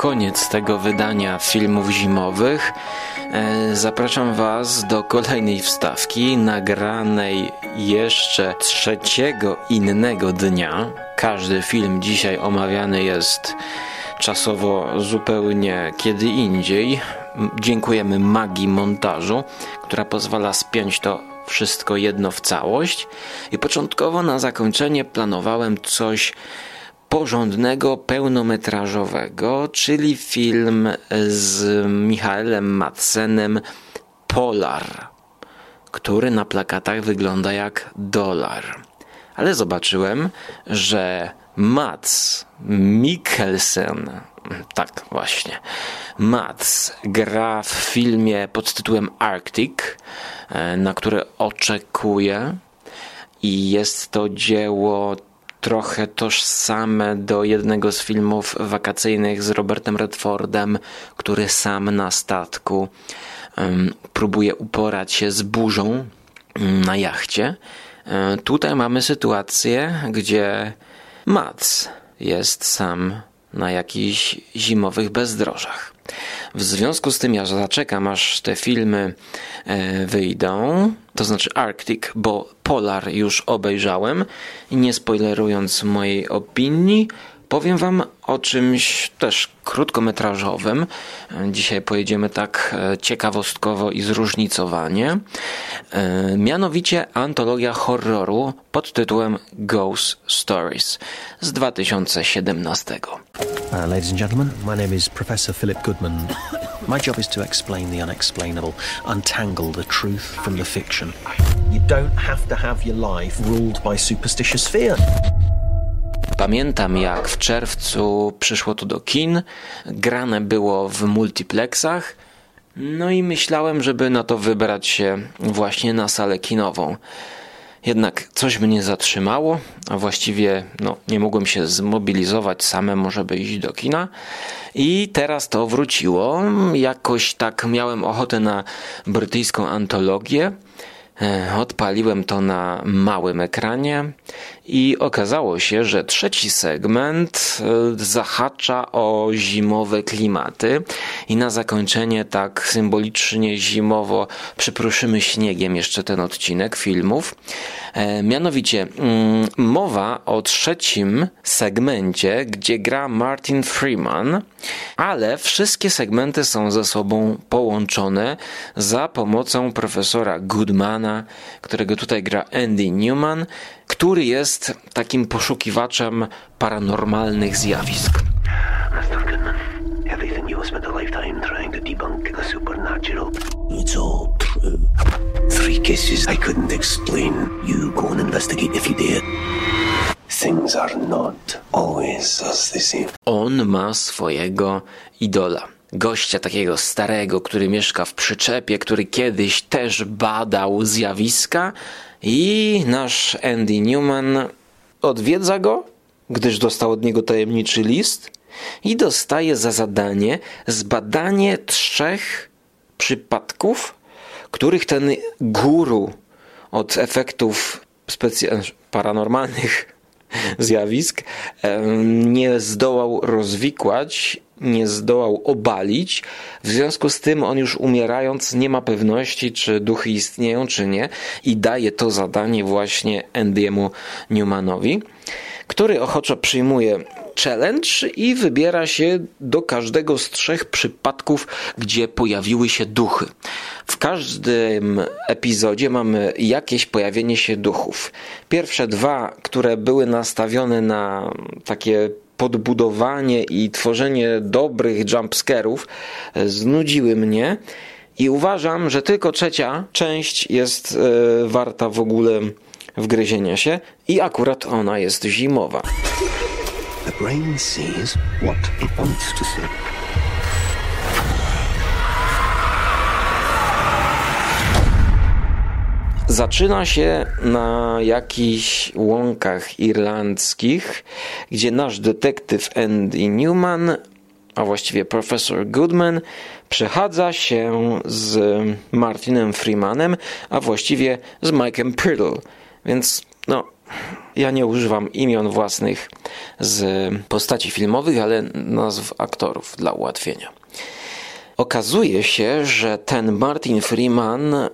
Koniec tego wydania filmów zimowych e, zapraszam Was do kolejnej wstawki nagranej jeszcze trzeciego innego dnia. Każdy film dzisiaj omawiany jest czasowo zupełnie kiedy indziej. Dziękujemy magii montażu, która pozwala spiąć to wszystko jedno w całość. I początkowo na zakończenie planowałem coś porządnego, pełnometrażowego, czyli film z Michaelem Madsenem Polar, który na plakatach wygląda jak dolar. Ale zobaczyłem, że Mats Mikkelsen, tak właśnie, Mats gra w filmie pod tytułem Arctic, na które oczekuję i jest to dzieło trochę tożsame do jednego z filmów wakacyjnych z Robertem Redfordem, który sam na statku um, próbuje uporać się z burzą na jachcie. Um, tutaj mamy sytuację, gdzie Mats jest sam na jakichś zimowych bezdrożach. W związku z tym ja zaczekam, aż te filmy e, wyjdą, to znaczy Arctic, bo Polar już obejrzałem i nie spoilerując mojej opinii, powiem Wam o czymś też krótkometrażowym. Dzisiaj pojedziemy tak e, ciekawostkowo i zróżnicowanie. E, mianowicie antologia horroru pod tytułem Ghost Stories z 2017. Uh, ladies and gentlemen, my name is Professor Philip Goodman. My job is to explain the unexplainable, untangle the truth from the fiction. You don't have to have your life ruled by superstitious fear. Pamiętam jak w czerwcu przyszło to do kin, grane było w multiplexach, no i myślałem, żeby na to wybrać się właśnie na salę kinową. Jednak coś mnie zatrzymało, a właściwie no, nie mogłem się zmobilizować samemu, żeby iść do kina. I teraz to wróciło. Jakoś tak miałem ochotę na brytyjską antologię. E, odpaliłem to na małym ekranie i okazało się, że trzeci segment e, zahacza o zimowe klimaty i na zakończenie tak symbolicznie zimowo przypruszymy śniegiem jeszcze ten odcinek filmów. E, mianowicie mm, mowa o trzecim segmencie, gdzie gra Martin Freeman, ale wszystkie segmenty są ze sobą połączone za pomocą profesora Goodmana, którego tutaj gra Andy Newman, który jest takim poszukiwaczem paranormalnych zjawisk. Mr. Goodman, everything you have spent a lifetime trying to debunk the supernatural. It's all true. Three cases I couldn't explain. You go and investigate if you dare. Things are not always as they seem. On ma swojego idola gościa takiego starego, który mieszka w przyczepie, który kiedyś też badał zjawiska. I nasz Andy Newman odwiedza go, gdyż dostał od niego tajemniczy list i dostaje za zadanie zbadanie trzech przypadków, których ten guru od efektów paranormalnych zjawisk nie zdołał rozwikłać, nie zdołał obalić. W związku z tym on już umierając nie ma pewności, czy duchy istnieją, czy nie i daje to zadanie właśnie Andy'emu Newmanowi, który ochoczo przyjmuje challenge i wybiera się do każdego z trzech przypadków, gdzie pojawiły się duchy. W każdym epizodzie mamy jakieś pojawienie się duchów. Pierwsze dwa, które były nastawione na takie podbudowanie i tworzenie dobrych jumpscarów, znudziły mnie. I uważam, że tylko trzecia część jest e, warta w ogóle wgryzienia się i akurat ona jest zimowa. The brain sees what it wants to see. Zaczyna się na jakichś łąkach irlandzkich, gdzie nasz detektyw Andy Newman, a właściwie profesor Goodman, przechadza się z Martinem Freemanem, a właściwie z Mike'em Priddle. Więc no, ja nie używam imion własnych z postaci filmowych, ale nazw aktorów dla ułatwienia. Okazuje się, że ten Martin Freeman e,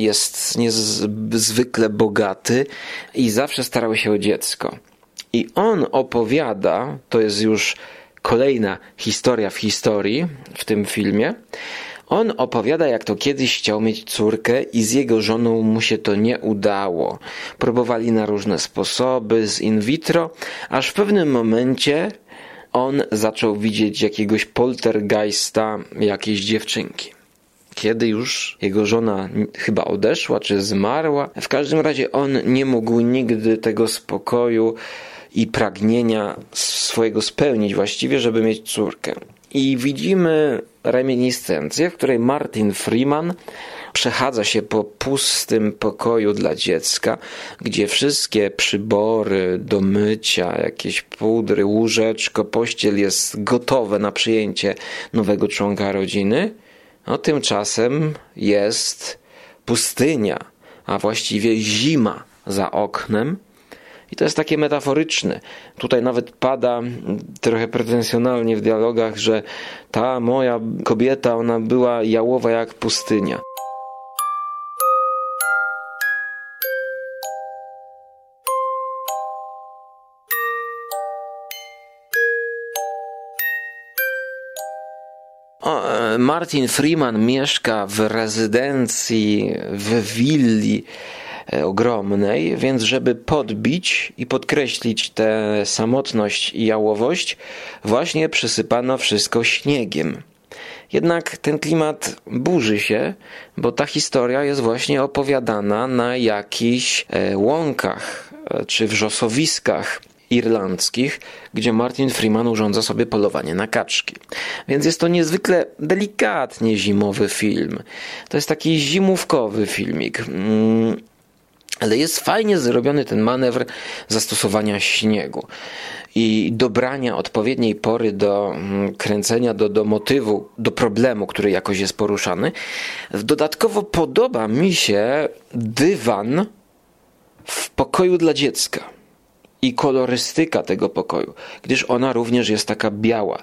jest niezwykle bogaty i zawsze starał się o dziecko. I on opowiada, to jest już kolejna historia w historii w tym filmie, on opowiada, jak to kiedyś chciał mieć córkę i z jego żoną mu się to nie udało. Próbowali na różne sposoby, z in vitro, aż w pewnym momencie on zaczął widzieć jakiegoś poltergeista jakiejś dziewczynki. Kiedy już jego żona chyba odeszła czy zmarła, w każdym razie on nie mógł nigdy tego spokoju i pragnienia swojego spełnić właściwie, żeby mieć córkę. I widzimy reminiscencję, w której Martin Freeman przechadza się po pustym pokoju dla dziecka, gdzie wszystkie przybory do mycia, jakieś pudry, łóżeczko, pościel jest gotowe na przyjęcie nowego członka rodziny. No tymczasem jest pustynia, a właściwie zima za oknem. I to jest takie metaforyczne. Tutaj nawet pada trochę pretensjonalnie w dialogach, że ta moja kobieta, ona była jałowa jak pustynia. Martin Freeman mieszka w rezydencji, w willi e, ogromnej, więc żeby podbić i podkreślić tę samotność i jałowość, właśnie przysypano wszystko śniegiem. Jednak ten klimat burzy się, bo ta historia jest właśnie opowiadana na jakichś e, łąkach czy wrzosowiskach irlandzkich, gdzie Martin Freeman urządza sobie polowanie na kaczki. Więc jest to niezwykle delikatnie zimowy film. To jest taki zimówkowy filmik. Mm, ale jest fajnie zrobiony ten manewr zastosowania śniegu i dobrania odpowiedniej pory do mm, kręcenia, do, do motywu, do problemu, który jakoś jest poruszany. Dodatkowo podoba mi się dywan w pokoju dla dziecka i kolorystyka tego pokoju, gdyż ona również jest taka biała,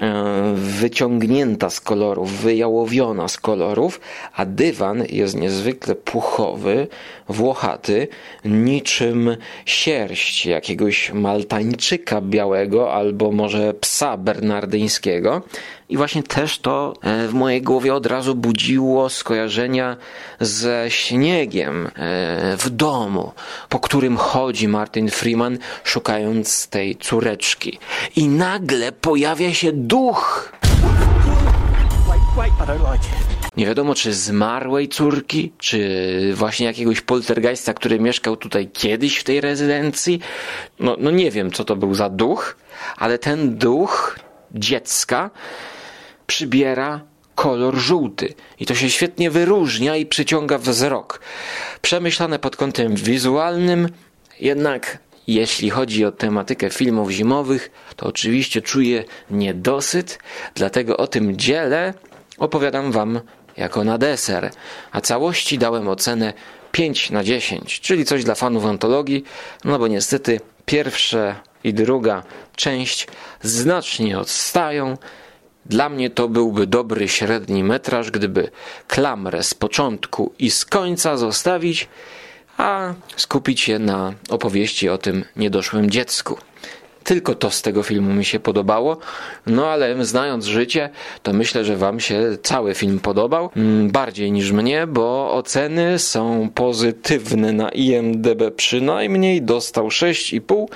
e, wyciągnięta z kolorów, wyjałowiona z kolorów, a dywan jest niezwykle puchowy, włochaty, niczym sierść jakiegoś maltańczyka białego albo może psa bernardyńskiego. I właśnie też to e, w mojej głowie od razu budziło skojarzenia ze śniegiem e, w domu, po którym chodzi Martin Freeman szukając tej córeczki. I nagle pojawia się duch. Nie wiadomo, czy zmarłej córki, czy właśnie jakiegoś poltergeista, który mieszkał tutaj kiedyś w tej rezydencji. No, no nie wiem, co to był za duch, ale ten duch dziecka przybiera kolor żółty. I to się świetnie wyróżnia i przyciąga wzrok. Przemyślane pod kątem wizualnym, jednak jeśli chodzi o tematykę filmów zimowych, to oczywiście czuję niedosyt, dlatego o tym dziele opowiadam Wam jako na deser, a całości dałem ocenę 5 na 10, czyli coś dla fanów antologii, no bo niestety pierwsza i druga część znacznie odstają, dla mnie to byłby dobry średni metraż, gdyby klamrę z początku i z końca zostawić, a skupić się na opowieści o tym niedoszłym dziecku. Tylko to z tego filmu mi się podobało, no ale znając życie, to myślę, że Wam się cały film podobał. Mm, bardziej niż mnie, bo oceny są pozytywne na IMDB przynajmniej, dostał 6,5.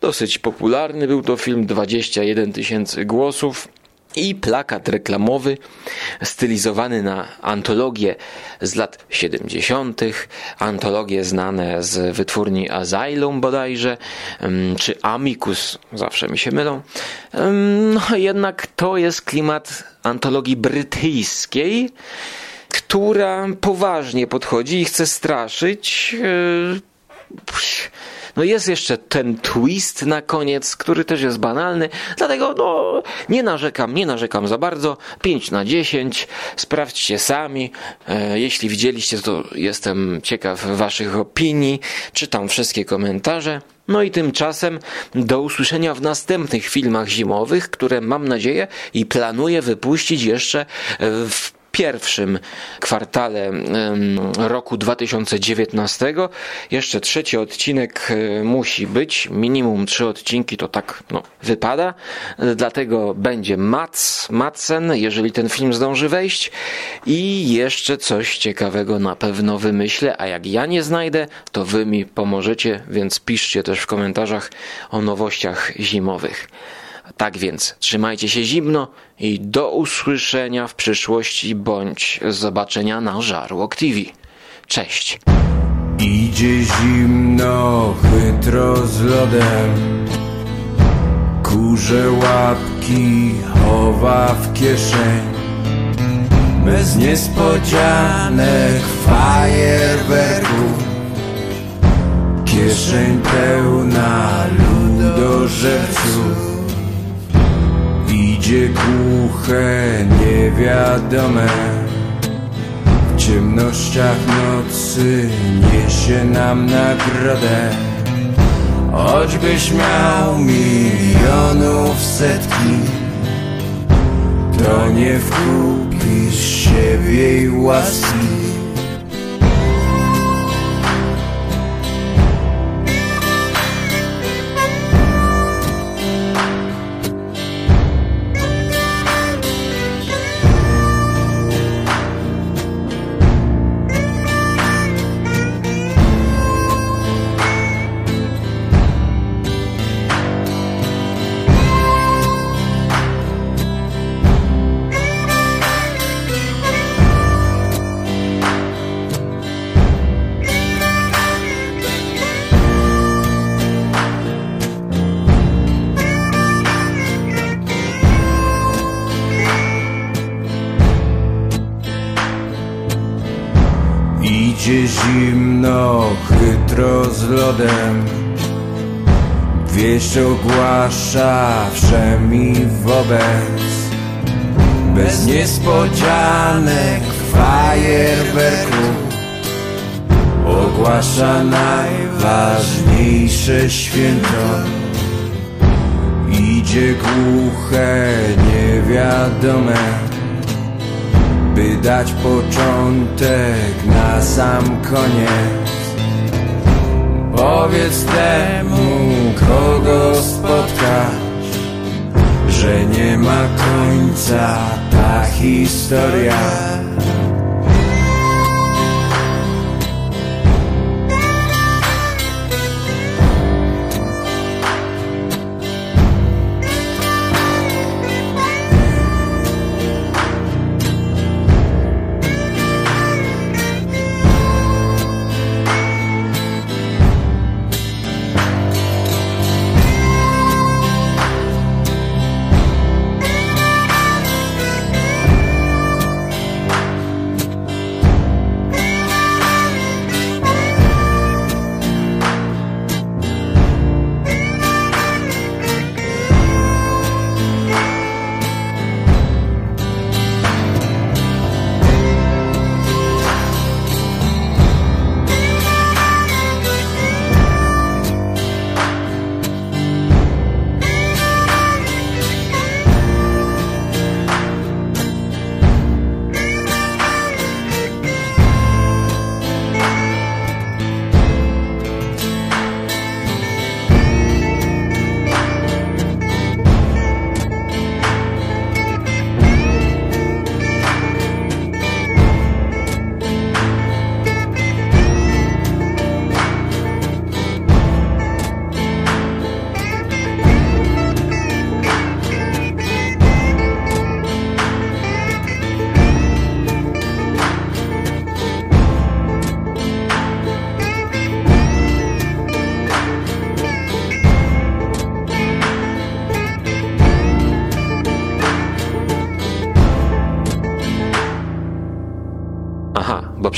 Dosyć popularny był to film, 21 tysięcy głosów i plakat reklamowy stylizowany na antologie z lat 70., antologie znane z wytwórni Asylum bodajże, czy Amicus, zawsze mi się mylą. No jednak to jest klimat antologii brytyjskiej, która poważnie podchodzi i chce straszyć. E, no jest jeszcze ten twist na koniec, który też jest banalny, dlatego no nie narzekam, nie narzekam za bardzo. 5 na 10, sprawdźcie sami. E, jeśli widzieliście, to jestem ciekaw waszych opinii. Czytam wszystkie komentarze. No i tymczasem do usłyszenia w następnych filmach zimowych, które mam nadzieję i planuję wypuścić jeszcze w pierwszym kwartale roku 2019. Jeszcze trzeci odcinek e, musi być, minimum trzy odcinki to tak no, wypada, dlatego będzie Mats, Matsen, jeżeli ten film zdąży wejść i jeszcze coś ciekawego na pewno wymyślę, a jak ja nie znajdę, to wy mi pomożecie, więc piszcie też w komentarzach o nowościach zimowych. Tak więc trzymajcie się zimno i do usłyszenia w przyszłości bądź zobaczenia na Żarłok TV. Cześć! Idzie zimno, chytro z lodem Kurze łapki chowa w kieszeń Bez niespodzianek fajerwerków Kieszeń pełna ludożerców Idzie głuche, niewiadome. W ciemnościach nocy niesie nam nagrodę. Choćbyś miał milionów setki To nie wkupisz siebie i łaski ogłasza wszemi wobec. Bez niespodzianek fajerwerków Ogłasza najważniejsze święto. Idzie głuche, niewiadome By dać początek na sam koniec. Powiedz temu, kogo spotkasz Że nie ma końca ta historia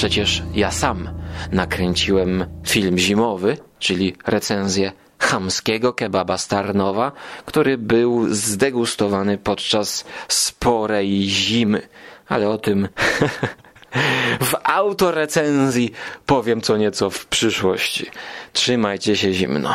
przecież ja sam nakręciłem film zimowy, czyli recenzję chamskiego kebaba Starnowa, który był zdegustowany podczas sporej zimy. Ale o tym w autorecenzji powiem co nieco w przyszłości. Trzymajcie się zimno.